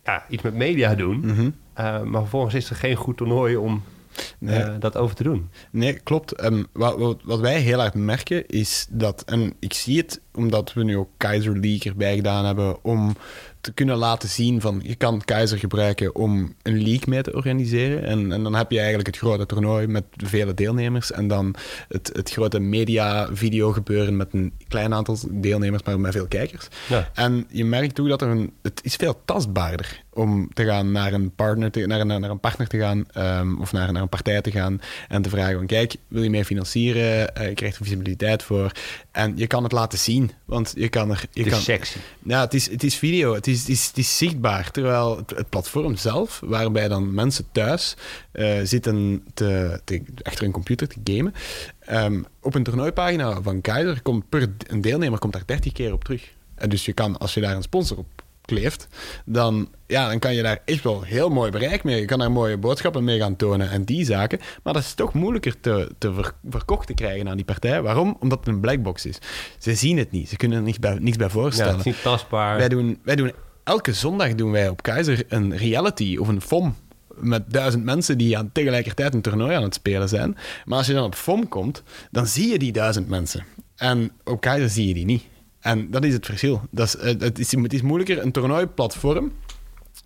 ja, iets met media doen. mhm. Eh, maar vervolgens is er geen goed toernooi om Nee. eh, dat over te doen. Nee, klopt. Ehm, wat, wat, wat wij heel hard merken is dat, en ik zie het omdat we nu ook Keizer League erbij gedaan hebben, om te kunnen laten zien van je kan Keizer gebruiken om een league mee te organiseren. En, en dan heb je eigenlijk het grote toernooi met vele deelnemers en dan het, het grote media-video gebeuren met een klein aantal deelnemers, maar met veel kijkers. Ja. En je merkt ook dat er een, het is veel tastbaarder om te gaan naar een partner te, naar, een- naar een partner te gaan ehm, of naar, naar een partij te gaan en te vragen van kijk, wil je mee financieren? Eh, je krijgt er visibiliteit voor. En je kan het laten zien, want je kan er... Je Het is kan, sexy. ja, het is, het is video, het is, het is, het is zichtbaar. Terwijl het, het platform zelf, waarbij dan mensen thuis eh, zitten te, te, achter een computer te gamen. ehm, op een toernooipagina van Keizer komt per een deelnemer komt daar 30 keer op terug. En dus je kan, als je daar een sponsor op kleeft, dan, ja, dan kan je daar echt wel heel mooi bereik mee. Je kan daar mooie boodschappen mee gaan tonen en die zaken. Maar dat is toch moeilijker te, te ver- verkocht te krijgen aan die partij. Waarom? Omdat het een blackbox is. Ze zien het niet. Ze kunnen er niks bij, niks bij Ja, voorstellen. het is niet tastbaar. Wij doen, wij doen elke zondag doen wij op Keizer een reality of een FOM met duizend mensen die aan tegelijkertijd een toernooi aan het spelen zijn. Maar als je dan op FOM komt, dan zie je die duizend mensen. En op Keizer zie je die niet. En dat is het verschil. Dat is, eh, het, is, het is moeilijker. Een toernooiplatform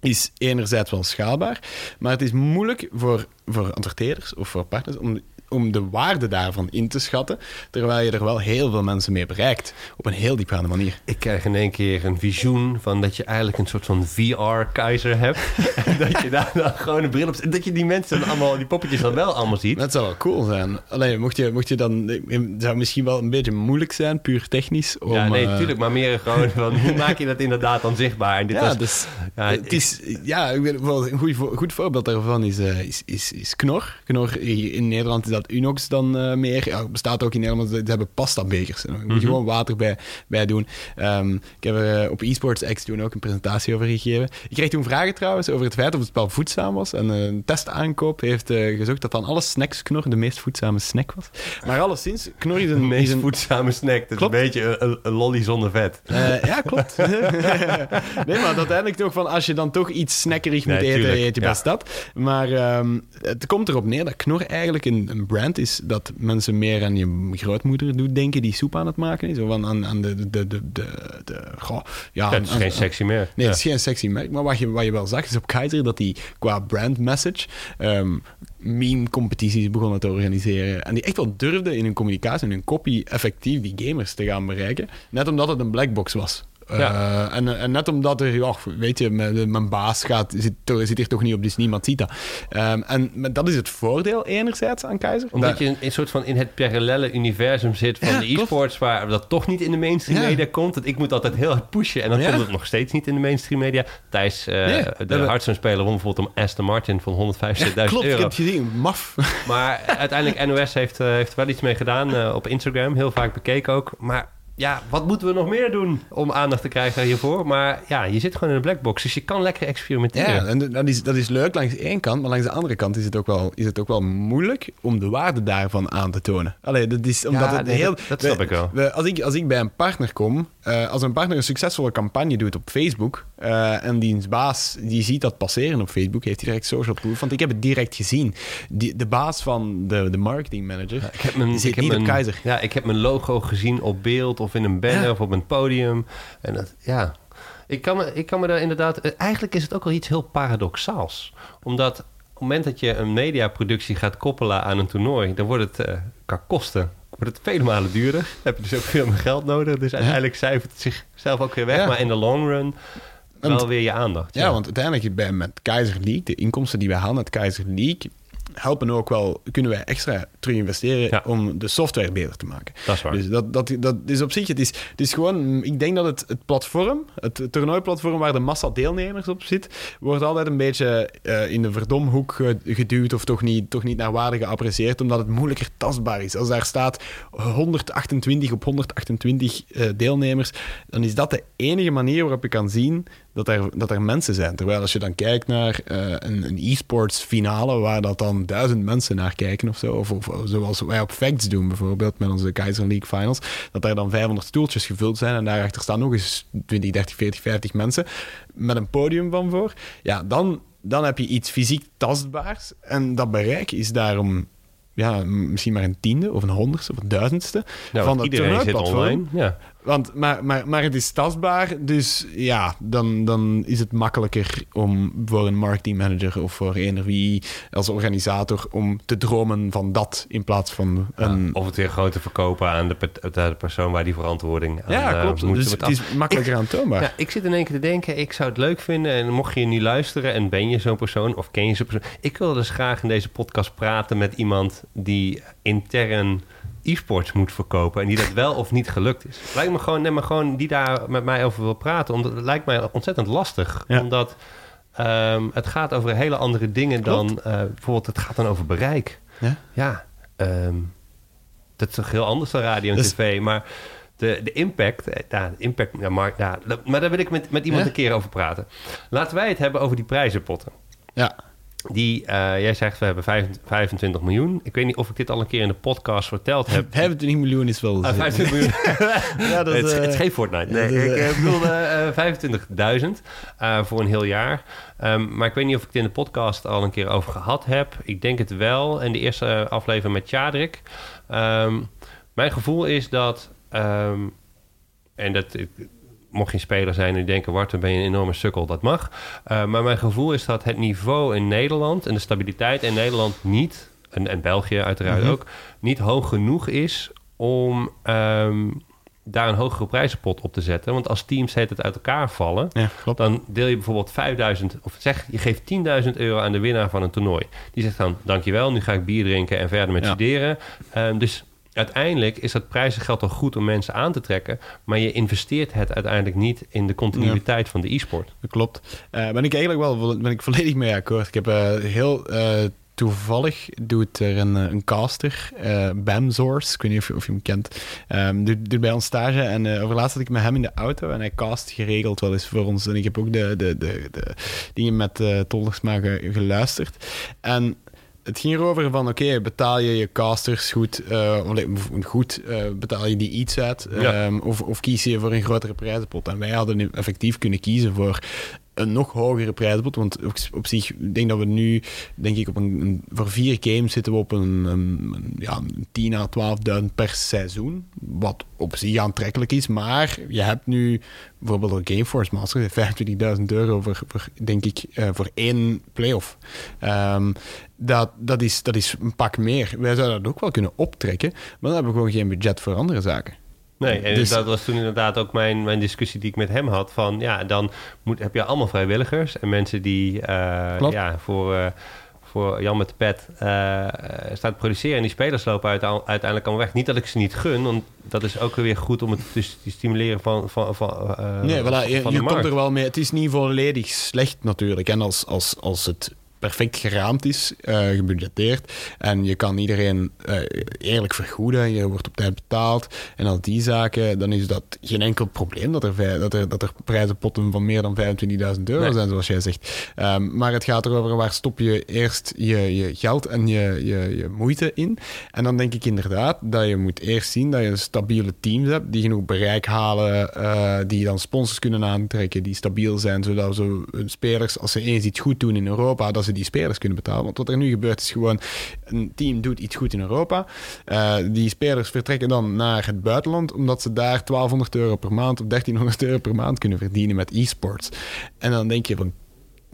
is enerzijds wel schaalbaar, maar het is moeilijk voor, voor adverteerders of voor partners om, om de waarde daarvan in te schatten, terwijl je er wel heel veel mensen mee bereikt. Op een heel diepgaande manier. Ik krijg in één keer een visioen van dat je eigenlijk een soort van VR-keizer hebt. (laughs) en dat je daar dan gewoon een bril op zet. Dat je die mensen dan allemaal, die poppetjes dan wel allemaal ziet. Dat zou wel cool zijn. Alleen mocht je, mocht je dan. Het zou misschien wel een beetje moeilijk zijn, puur technisch. Om, ja, nee, eh, natuurlijk. Maar meer gewoon van hoe maak je dat inderdaad dan zichtbaar? En dit Ja, was, dus, ja, het is, ja, ik weet, een goed, vo- goed voorbeeld daarvan is, eh, is, is, is Knor. Knor in Nederland is dat Unox dan eh, meer. Ja, bestaat ook in Nederland, ze hebben pasta-bekers. Daar moet je gewoon water bij, bij doen. Ehm, ik heb er eh, op eSports X toen ook een presentatie over gegeven. Ik kreeg toen vragen trouwens over het feit of het spel voedzaam was. En eh, een testaankoop heeft gezocht dat dan alle snacks Knor de meest voedzame snack was. Maar alleszins, Knor is de een... is meest een voedzame snack. Dat is een beetje een, lolly zonder vet. ja, klopt. (laughs) (laughs) nee, maar uiteindelijk toch van als je dan toch iets snackerig moet eten, tuurlijk, eet je ja. best dat. Maar ehm, het komt erop neer dat Knor eigenlijk een, een brand is dat mensen meer aan je grootmoeder doet denken die soep aan het maken is. Of aan, aan, de, de, de, de, de, goh, ja, Ja, het is aan- geen aan- sexy meer. Nee, het is geen sexy merk. Maar wat je, wat je wel zag is op Keizer dat die qua brand message ehm meme-competities begonnen te organiseren. En die echt wel durfden in hun communicatie en hun copy effectief die gamers te gaan bereiken. Net omdat het een blackbox was. Ja. en, en, net omdat er, ja, weet je, mijn, mijn baas gaat, zit, zit hier toch niet op, dus niemand ziet dat. Um, en dat is het voordeel enerzijds aan Keizer. Omdat je een, soort van in het parallele universum zit van de e-sports, waar dat toch niet in de mainstream media komt. Dat ik moet altijd heel hard pushen en dan komt het nog steeds niet in de mainstream media. Thijs, uh, de Hearthstone-speler, won bijvoorbeeld om Aston Martin van 175.000 euro. Klopt, ik heb het gezien. Maf. Maar uiteindelijk, NOS heeft, uh, heeft er wel iets mee gedaan uh, op Instagram. Heel vaak bekeken ook. Maar ja, wat moeten we nog meer doen om aandacht te krijgen hiervoor? Maar ja, je zit gewoon in een blackbox, dus je kan lekker experimenteren. Ja, en dat is, dat is leuk langs één kant, maar langs de andere kant is het ook wel, is het ook wel moeilijk om de waarde daarvan aan te tonen. Allee, dat is omdat ja, het heel. Dat, snap ik wel. We, als, ik, als ik bij een partner kom, uh, als een partner een succesvolle campagne doet op Facebook uh, en diens baas die ziet dat passeren op Facebook, heeft hij direct social proof, want ik heb het direct gezien. Die, de baas van de, de marketing manager, ja, ik heb mijn, ik heb mijn, Keizer. Ja, ik heb mijn logo gezien op beeld of in een banner of op een podium. En dat, ja, ik kan, me, ik kan me daar inderdaad... Eh, eigenlijk is het ook wel iets heel paradoxaals. Omdat op het moment dat je een mediaproductie gaat koppelen aan een toernooi... dan wordt het uh, qua kosten wordt het vele malen duurder. Dan heb je dus ook veel meer geld nodig. Dus uiteindelijk cijfert het zichzelf ook weer weg. Maar in de long run wel weer je aandacht. Ja, want uiteindelijk bij, met Keizer League... de inkomsten die wij halen met Keizer League helpen ook wel, kunnen wij extra terug investeren om de software beter te maken. Dat is waar. Dus dat, dat, dat is op zich, het is, het is gewoon, ik denk dat het, het platform, het toernooiplatform waar de massa deelnemers op zit, wordt altijd een beetje uh, in de verdomhoek geduwd of toch niet, toch niet naar waarde geapprecieerd, omdat het moeilijker tastbaar is. Als daar staat 128 op 128 uh, deelnemers, dan is dat de enige manier waarop je kan zien dat er, dat er mensen zijn. Terwijl als je dan kijkt naar uh, een, een e-sports finale, waar dat dan duizend mensen naar kijken of zo, of, of, zoals wij op Facts doen bijvoorbeeld met onze Kaiser League Finals, dat er dan 500 stoeltjes gevuld zijn en daarachter staan nog eens 20, 30, 40, 50 mensen met een podium van voor. Ja, dan, dan heb je iets fysiek tastbaars en dat bereik is daarom ja, misschien maar een tiende of een honderdste of een duizendste ja, van dat iedereen zit online. Ja. Want, maar, maar, maar het is tastbaar, dus ja, dan, dan is het makkelijker om voor een marketingmanager of voor een of wie als organisator om te dromen van dat in plaats van een... of het weer gewoon te verkopen aan de, de persoon waar die verantwoording aan Ja, klopt. Uh, dus het is makkelijker aan toonbaar. Ja, ik zit in één keer te denken, ik zou het leuk vinden en mocht je nu luisteren en ben je zo'n persoon of ken je zo'n persoon, ik wil dus graag in deze podcast praten met iemand die intern e-sports moet verkopen en die dat wel of niet gelukt is. Lijkt me gewoon, neem maar gewoon die daar met mij over wil praten, omdat het lijkt mij ontzettend lastig, omdat um, het gaat over hele andere dingen dan uh, bijvoorbeeld het gaat dan over bereik. Ja, ja um, dat is toch heel anders dan radio en dus, tv, maar de, de impact, eh, ja, de impact ja, maar, ja, maar daar wil ik met, met iemand ja? een keer over praten. Laten wij het hebben over die prijzenpotten. Ja. Die, uh, jij zegt we hebben 25 miljoen. Ik weet niet of ik dit al een keer in de podcast verteld heb. (laughs) 25 miljoen is wel. Uh, 25 miljoen. (laughs) ja, dat, het, uh, het, is geen Fortnite. Nee, ik uh, bedoelde (laughs) 25.000 voor een heel jaar. Um, maar ik weet niet of ik het in de podcast al een keer over gehad heb. Ik denk het wel. En de eerste aflevering met Chadrik. Um, mijn gevoel is dat. Um, en dat mocht je speler zijn en denken... Wart, dan ben je een enorme sukkel, dat mag. Uh, maar mijn gevoel is dat het niveau in Nederland... en de stabiliteit in Nederland niet... en, en België uiteraard mm -hmm. ook... niet hoog genoeg is om... Um, daar een hogere prijzenpot op te zetten. Want als teams het uit elkaar vallen... Ja, dan deel je bijvoorbeeld 5000... of zeg, je geeft 10.000 euro aan de winnaar van een toernooi. Die zegt dan, dankjewel, nu ga ik bier drinken... en verder met ja. studeren. Um, dus uiteindelijk is dat prijzengeld al goed om mensen aan te trekken, maar je investeert het uiteindelijk niet in de continuïteit van de e-sport. Dat klopt. Uh, ben ik eigenlijk wel ben ik volledig mee akkoord. Ik heb uh, heel uh, toevallig doet er een, een caster, uh, Bamzors, ik weet niet of je, of je hem kent, um, doet, bij ons stage. En uh, over zat ik met hem in de auto en hij cast geregeld wel eens voor ons. En ik heb ook de, de, de, de dingen met uh, geluisterd. En het ging erover van, oké, okay, betaal je je casters goed, uh, goed uh, betaal je die iets uit, ja. um, of, of kies je voor een grotere prijzenpot? En wij hadden effectief kunnen kiezen voor een nog hogere prijzenpot, want op, zich ik denk dat we nu, denk ik, op een, voor vier games zitten we op een, een, ja, 10 à 12.000 per seizoen, wat op zich aantrekkelijk is, maar je hebt nu bijvoorbeeld een Gameforce Master 25.000 euro voor, denk ik, uh, voor één playoff. Um, dat, dat, is, dat is een pak meer. Wij zouden dat ook wel kunnen optrekken, maar dan hebben we gewoon geen budget voor andere zaken. Nee, en Dus- dat was toen inderdaad ook mijn, mijn discussie die ik met hem had. Van ja, dan moet, heb je allemaal vrijwilligers en mensen die eh, ja, voor, eh, voor Jan met de pet eh, staat te produceren. En die spelers lopen uite- uiteindelijk allemaal weg. Niet dat ik ze niet gun, want dat is ook weer goed om het te st- te stimuleren van, van, van, Nee, voilà, je, van je komt er wel mee. Het is niet volledig slecht natuurlijk. En als, als, als het perfect geraamd is, eh, gebudgeteerd, en je kan iedereen eh, eerlijk vergoeden, je wordt op tijd betaald, en al die zaken, dan is dat geen enkel probleem dat er, dat er, dat er prijzenpotten van meer dan 25.000 euro Nee. zijn, zoals jij zegt. Ehm, maar het gaat erover waar stop je eerst je, je geld en je, je, je moeite in. En dan denk ik inderdaad dat je moet eerst zien dat je stabiele teams hebt die genoeg bereik halen, eh, die dan sponsors kunnen aantrekken, die stabiel zijn, zodat ze hun spelers, als ze eens iets goed doen in Europa, dat ze die spelers kunnen betalen. Want wat er nu gebeurt is gewoon, een team doet iets goed in Europa. Eh, die spelers vertrekken dan naar het buitenland, omdat ze daar 1200 euro per maand of 1300 euro per maand kunnen verdienen met e-sports. En dan denk je van,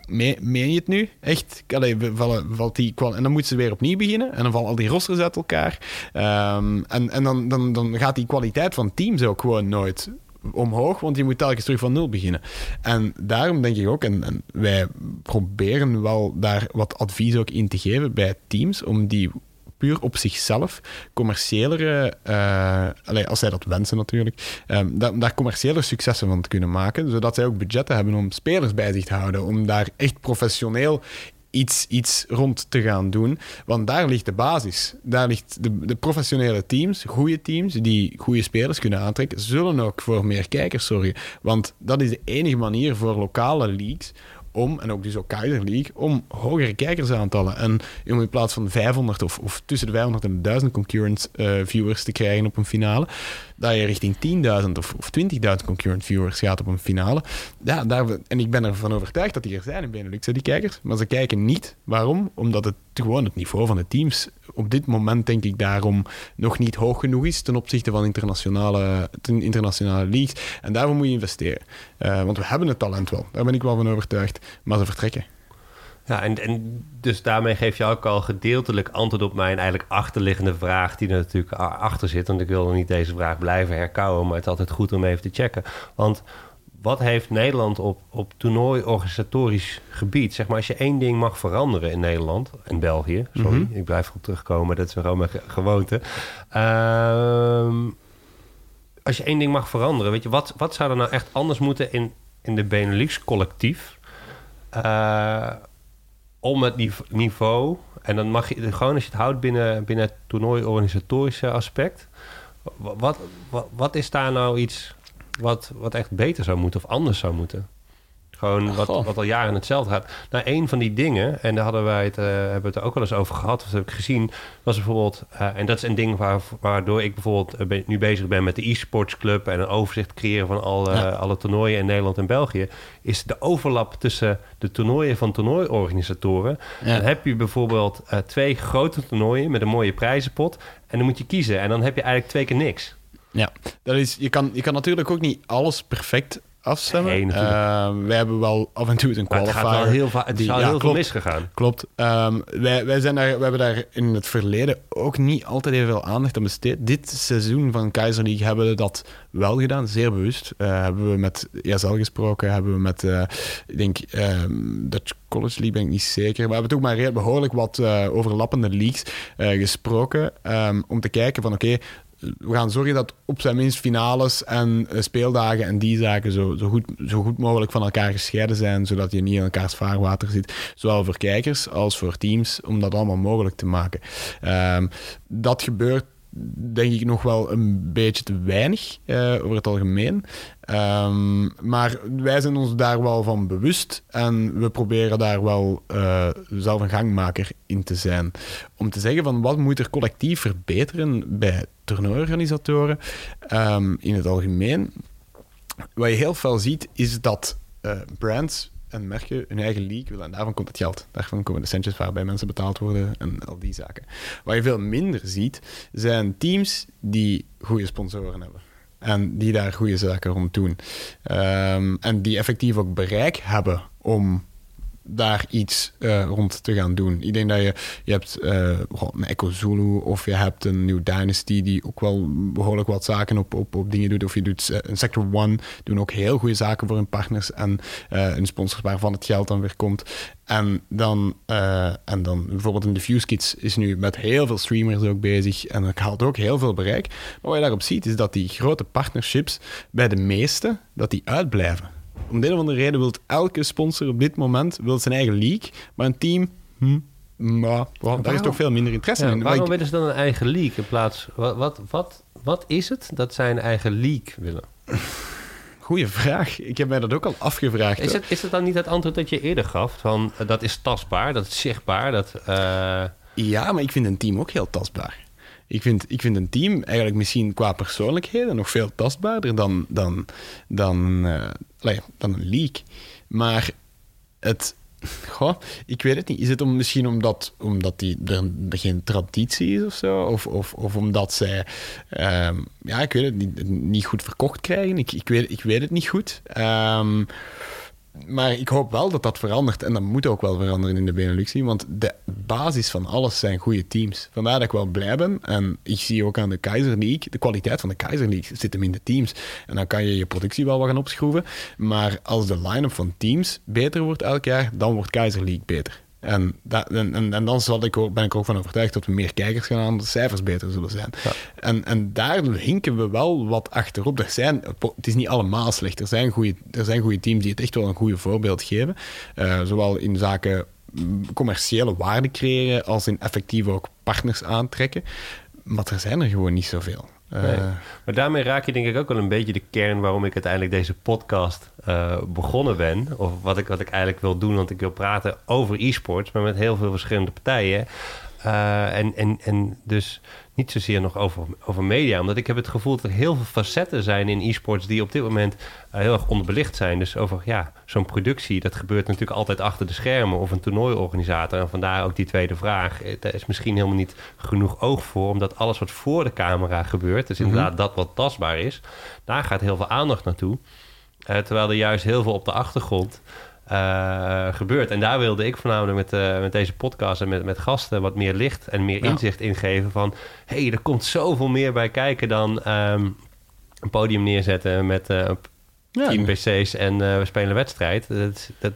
Me- meen je het nu? Echt? Allee, vallen, valt die en dan moeten ze weer opnieuw beginnen. En dan vallen al die rosters uit elkaar. Ehm, en en dan, dan, dan gaat die kwaliteit van teams ook gewoon nooit omhoog. Want je moet telkens terug van nul beginnen. En daarom denk ik ook, en, wij proberen wel daar wat advies ook in te geven bij teams. Om die puur op zichzelf commerciëlere, allee, als zij dat wensen natuurlijk, ehm, da- daar commerciële successen van te kunnen maken, zodat zij ook budgetten hebben om spelers bij zich te houden, om daar echt professioneel iets, iets rond te gaan doen. Want daar ligt de basis. Daar ligt de, de professionele teams, goede teams, die goede spelers kunnen aantrekken, zullen ook voor meer kijkers zorgen. Want dat is de enige manier voor lokale leagues om, en ook dus ook Kaiser League, om hogere kijkersaantallen. En om in plaats van 500 of, of tussen de 500 en de 1000 concurrent eh, viewers te krijgen op een finale, dat je richting 10.000 of, of 20.000 concurrent viewers gaat op een finale. Ja, daar, en ik ben ervan overtuigd dat die er zijn in Benelux, die kijkers. Maar ze kijken niet. Waarom? Omdat het gewoon het niveau van de teams op dit moment, denk ik, daarom nog niet hoog genoeg is ten opzichte van internationale, ten internationale leagues. En daarvoor moet je investeren. Eh, want we hebben het talent wel. Daar ben ik wel van overtuigd. Maar ze vertrekken. Ja, en, en dus daarmee geef je ook al gedeeltelijk antwoord op mijn eigenlijk achterliggende vraag, die er natuurlijk achter zit. Want ik wil niet deze vraag blijven herkauwen, maar het is altijd goed om even te checken. Want wat heeft Nederland op, op toernooi-organisatorisch gebied? Zeg maar, als je één ding mag veranderen in Nederland en België, sorry, ik blijf erop terugkomen, dat is gewoon mijn ge- gewoonte. Ehm, als je één ding mag veranderen, weet je, wat, wat zou er nou echt anders moeten in, in de Benelux-collectief? Eh, om het nive- niveau. En dan mag je gewoon als je het houdt binnen, binnen het toernooi-organisatorische aspect. wa- Wat, wat, wat is daar nou iets wat, wat echt beter zou moeten of anders zou moeten? Gewoon wat, Goh. wat al jaren hetzelfde gaat. Nou, een van die dingen, en daar hadden wij het, eh, hebben we het er ook wel eens over gehad, of dat heb ik gezien, was bijvoorbeeld, eh, en dat is een ding waar, waardoor ik bijvoorbeeld eh, ben- nu bezig ben met de e-sports club en een overzicht creëren van alle, Ja. alle toernooien in Nederland en België, is de overlap tussen de toernooien van toernooiorganisatoren. Ja. Dan heb je bijvoorbeeld twee grote toernooien met een mooie prijzenpot en dan moet je kiezen en dan heb je eigenlijk twee keer niks. Ja, dat is, je, kan, je kan natuurlijk ook niet alles perfect afstemmen. Nee, natuurlijk. Eh, wij hebben wel af en toe een Maar het qualifier. gaat wel heel, va- het die- is al ja, heel veel klopt. misgegaan. Klopt. Ehm, wij, wij, zijn daar, we hebben daar in het verleden ook niet altijd even veel aandacht aan besteed. Dit seizoen van Kaiser League hebben we dat wel gedaan, zeer bewust. Eh, hebben we met ESL gesproken, hebben we met, eh, ik denk, ehm, Dutch College League ben ik niet zeker. Maar we hebben toch maar heel behoorlijk wat eh, overlappende leagues gesproken. ehm, om te kijken van, oké, we gaan zorgen dat op zijn minst finales en eh, speeldagen en die zaken zo, zo, goed, zo goed mogelijk van elkaar gescheiden zijn, zodat je niet in elkaars vaarwater zit. Zowel voor kijkers als voor teams, om dat allemaal mogelijk te maken. Ehm, dat gebeurt denk ik nog wel een beetje te weinig eh, over het algemeen. Ehm, maar wij zijn ons daar wel van bewust en we proberen daar wel eh, zelf een gangmaker in te zijn. Om te zeggen van wat moet er collectief verbeteren bij toernooiorganisatoren ehm, in het algemeen. Wat je heel veel ziet is dat eh, brands en merken hun eigen league willen. En daarvan komt het geld. Daarvan komen de centjes waarbij mensen betaald worden en al die zaken. Wat je veel minder ziet, zijn teams die goede sponsoren hebben. En die daar goede zaken rond doen. Ehm, en die effectief ook bereik hebben om daar iets uh, rond te gaan doen. Ik denk dat je, je hebt uh, een Echo Zulu of je hebt een New Dynasty die ook wel behoorlijk wat zaken op, op, op dingen doet. Of je doet uh, een Sector One, doen ook heel goede zaken voor hun partners en een sponsor waarvan het geld dan weer komt. En dan, en dan bijvoorbeeld een Diffuse Kids is nu met heel veel streamers ook bezig en dat haalt ook heel veel bereik. Maar wat je daarop ziet is dat die grote partnerships bij de meeste, dat die uitblijven om de een of andere reden wil elke sponsor op dit moment wil zijn eigen league, maar een team, hm, maar daar is toch veel minder interesse in. Waarom willen ze dan een eigen league in plaats... Wat, wat, wat, wat is het dat zij een eigen league willen? Goeie vraag. Ik heb mij dat ook al afgevraagd. Is het, is het dan niet het antwoord dat je eerder gaf? Van, uh, dat is tastbaar, dat is zichtbaar. Dat, uh... Ja, maar ik vind een team ook heel tastbaar. Ik vind, ik vind een team eigenlijk misschien qua persoonlijkheden nog veel tastbaarder dan, dan, dan, uh, dan een league. Maar het, Goh, ik weet het niet. Is het om, misschien omdat, omdat die, er, geen traditie is of zo? Of, of, of omdat zij, um, ja, ik weet het niet, niet goed verkocht krijgen? Ik, ik, weet, ik weet het niet goed. Um, maar ik hoop wel dat dat verandert. En dat moet ook wel veranderen in de Benelux. Want de basis van alles zijn goede teams. Vandaar dat ik wel blij ben. En ik zie ook aan de Keizer League, de kwaliteit van de Keizer League zit hem in de teams. En dan kan je je productie wel wat gaan opschroeven. Maar als de line-up van teams beter wordt elk jaar, dan wordt Keizer League beter. En, dat, en, en, en, dan zal ik ook, ben ik ook van overtuigd dat we meer kijkers gaan aan, de cijfers beter zullen zijn. En, en daar hinken we wel wat achterop. Er zijn, het is niet allemaal slecht. Er zijn goede, er zijn goede teams die het echt wel een goede voorbeeld geven. Uh, zowel in zaken mm, commerciële waarde creëren als in effectief ook partners aantrekken. Maar er zijn er gewoon niet zoveel. Uh, Maar daarmee raak je denk ik ook wel een beetje de kern waarom ik uiteindelijk deze podcast uh, begonnen ben. Of wat ik, wat ik eigenlijk wil doen, want ik wil praten over e-sports, maar met heel veel verschillende partijen. Uh, en, en, en dus niet zozeer nog over, over media. Omdat ik heb het gevoel dat er heel veel facetten zijn in e-sports die op dit moment uh, heel erg onderbelicht zijn. Dus over ja, zo'n productie, dat gebeurt natuurlijk altijd achter de schermen of een toernooiorganisator. En vandaar ook die tweede vraag. Er is misschien helemaal niet genoeg oog voor, omdat alles wat voor de camera gebeurt, dus mhm. inderdaad dat wat tastbaar is, daar gaat heel veel aandacht naartoe. Uh, terwijl er juist heel veel op de achtergrond uh, gebeurt. En daar wilde ik voornamelijk met, uh, met deze podcast en met, met gasten wat meer licht en meer inzicht ingeven van... hé, hey, er komt zoveel meer bij kijken dan um, een podium neerzetten met uh, ja, tien PC's en we spelen een wedstrijd. Dat, dat,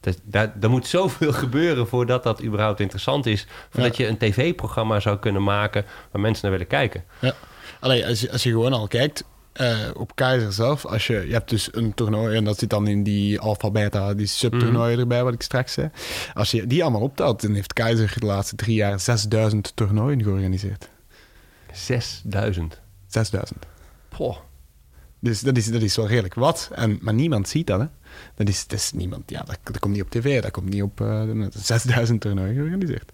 dat, daar, er moet zoveel (laughs) gebeuren voordat dat überhaupt interessant is. Voordat ja. je een tv-programma zou kunnen maken waar mensen naar willen kijken. Ja. Allee, als, je, als je gewoon al kijkt, uh, op Keizer zelf, als je, je hebt dus een toernooi en dat zit dan in die alpha beta, die subtoernooien mm. erbij, wat ik straks zei. Als je die allemaal optelt, dan heeft Keizer de laatste drie jaar 6000 toernooien georganiseerd. 6000? 6000. Poh. Dus dat is, dat is wel redelijk wat. En, maar niemand ziet dat, hè. Dat is, dat is niemand, ja, dat, dat komt niet op tv, dat komt niet op uh, 6000 toernooien georganiseerd.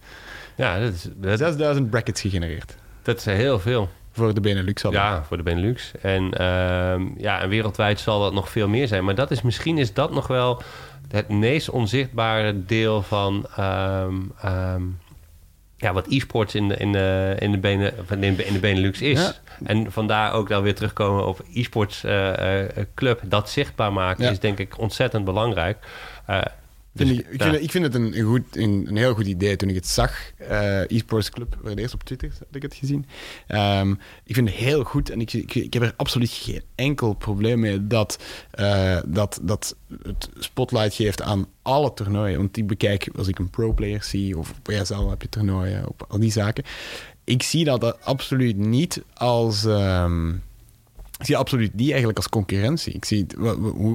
Ja, dat is... Dat... 6000 brackets gegenereerd. Dat is heel veel. Voor de Benelux al. Ja, voor de Benelux. En, uh, ja, en wereldwijd zal dat nog veel meer zijn. Maar dat is, misschien is dat nog wel het meest onzichtbare deel van... Um, um, ja, wat e-sports in de, in de, in de, benen, in de Benelux is. Ja. En vandaar ook dan weer terugkomen op e-sports uh, uh, club. Dat zichtbaar maken ja. is denk ik ontzettend belangrijk. Uh, dus, ik, ik, vind, ik, vind, het een, goed, een, een, heel goed idee toen ik het zag. Uh, eSports Club, voor het eerst op Twitter had ik het gezien. Um, ik vind het heel goed en ik, ik, ik, heb er absoluut geen enkel probleem mee dat, uh, dat, dat het spotlight geeft aan alle toernooien. Want ik bekijk, als ik een pro-player zie of op ESL heb je toernooien, op al die zaken. Ik zie dat absoluut niet als... Um, ik zie absoluut niet eigenlijk als concurrentie. Ik zie,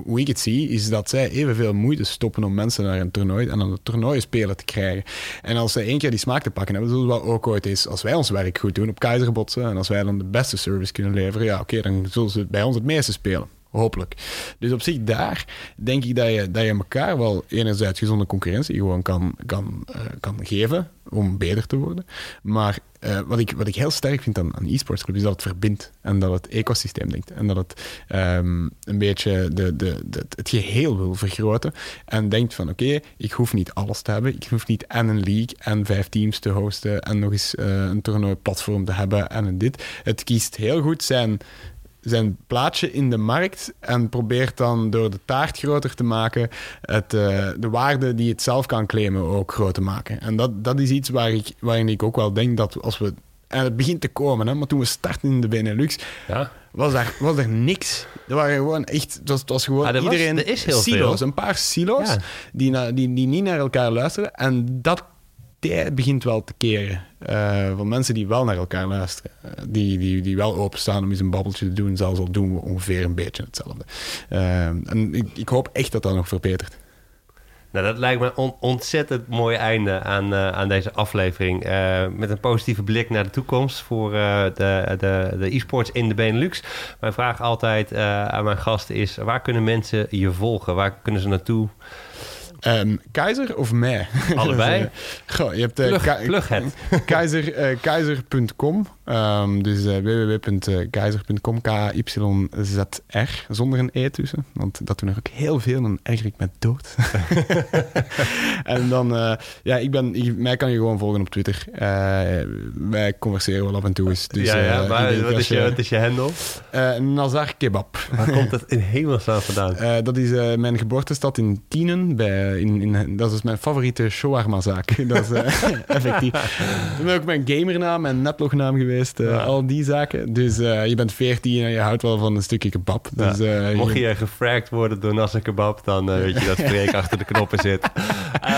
hoe, ik het zie, is dat zij evenveel moeite stoppen om mensen naar een toernooi en aan een toernooi spelen te krijgen. En als zij één keer die smaak te pakken hebben, zullen we wel ook ooit eens, als wij ons werk goed doen op keizerbotsen en als wij dan de beste service kunnen leveren, ja oké, dan zullen ze bij ons het meeste spelen. Hopelijk. Dus op zich daar denk ik dat je, dat je elkaar wel enerzijds gezonde concurrentie gewoon kan, kan, uh, kan geven om beter te worden. Maar uh, wat, ik, wat ik heel sterk vind aan, aan e-sports club is dat het verbindt en dat het ecosysteem denkt. En dat het um, een beetje de, de, het geheel wil vergroten. En denkt van oké, ik hoef niet alles te hebben. Ik hoef niet en een league en vijf teams te hosten en nog eens uh, een toernooi platform te hebben en een dit. Het kiest heel goed zijn zijn plaatje in de markt en probeert dan door de taart groter te maken, het, eh, de waarde die het zelf kan claimen ook groot te maken. En dat, dat is iets waar ik, waarin ik ook wel denk dat als we... En het begint te komen, hè, maar toen we starten in de Benelux, Ja. was daar, was er niks. Er waren gewoon echt... Het was, het was gewoon Ah, er was- iedereen... er is heel silo's, veel. een paar silo's Ja. die, na- die, die niet naar elkaar luisteren. En dat tij begint wel te keren. eh, van mensen die wel naar elkaar luisteren. Eh, die, die, die wel openstaan om eens een babbeltje te doen. Zelfs al doen we ongeveer een beetje hetzelfde. Eh, en ik, ik hoop echt dat dat nog verbetert. Nou, dat lijkt me een on- ontzettend mooi einde aan, aan deze aflevering. Met een positieve blik naar de toekomst voor de, de, de e-sports in de Benelux. Mijn vraag altijd aan mijn gasten is... waar kunnen mensen je volgen? Waar kunnen ze naartoe? Ehm, Keizer of mij? (laughs) Allebei. Goh, je hebt Plug, Ke- plug het. (laughs) Keizer, eh, keizer.com. Ehm, dus eh, www.keizer.com. K-Y-Z-R. Zonder een E tussen. Want dat doen er ook heel veel. Dan erger ik me dood. (laughs) en dan, ja, ik ben, ik- mij kan je gewoon volgen op Twitter. Wij converseren wel af en toe eens. Dus, ja, ja, maar wat is, je, wat is je handle? Nazar Kebab. Waar komt dat in hemelsnaam vandaan? Dat is mijn geboortestad in Tienen. Bij, in, in, dat is mijn favoriete shawarma-zaak. (laughs) Dat is eh, (laughs) effectief. Dat is ook mijn gamernaam, mijn netlognaam geweest. eh, Ja. Al die zaken. Dus eh, je bent 14 en je houdt wel van een stukje kebab. Dus, Ja. eh, Mocht je gefragt worden door Nasser Kebab, dan eh, weet je dat Freek (laughs) achter de knoppen zit. Eh,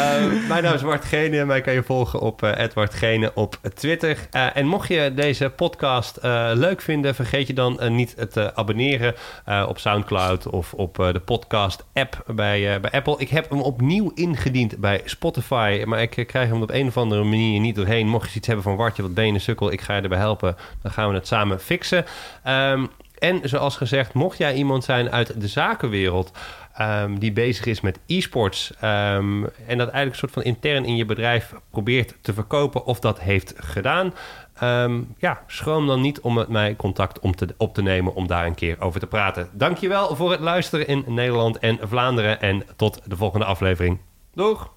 mijn naam is Bart Gene. Mij kan je volgen op eh Edward Gene op Twitter. Eh, en mocht je deze podcast eh, leuk vinden, vergeet je dan eh, niet te abonneren eh, op Soundcloud of op eh, de podcast-app bij, eh, bij Apple. Ik heb hem opnieuw ingediend bij Spotify, maar ik eh, krijg hem op een of andere manier niet doorheen. Mocht je iets hebben van Wartje, wat ben je een sukkel, ik ga je erbij helpen. Dan gaan we het samen fixen. Ehm, en zoals gezegd, mocht jij iemand zijn uit de zakenwereld ehm, die bezig is met e-sports ehm, en dat eigenlijk een soort van intern in je bedrijf probeert te verkopen of dat heeft gedaan, ehm, ja, schroom dan niet om met mij contact om te, op te nemen om daar een keer over te praten. Dankjewel voor het luisteren in Nederland en Vlaanderen en tot de volgende aflevering. Doeg!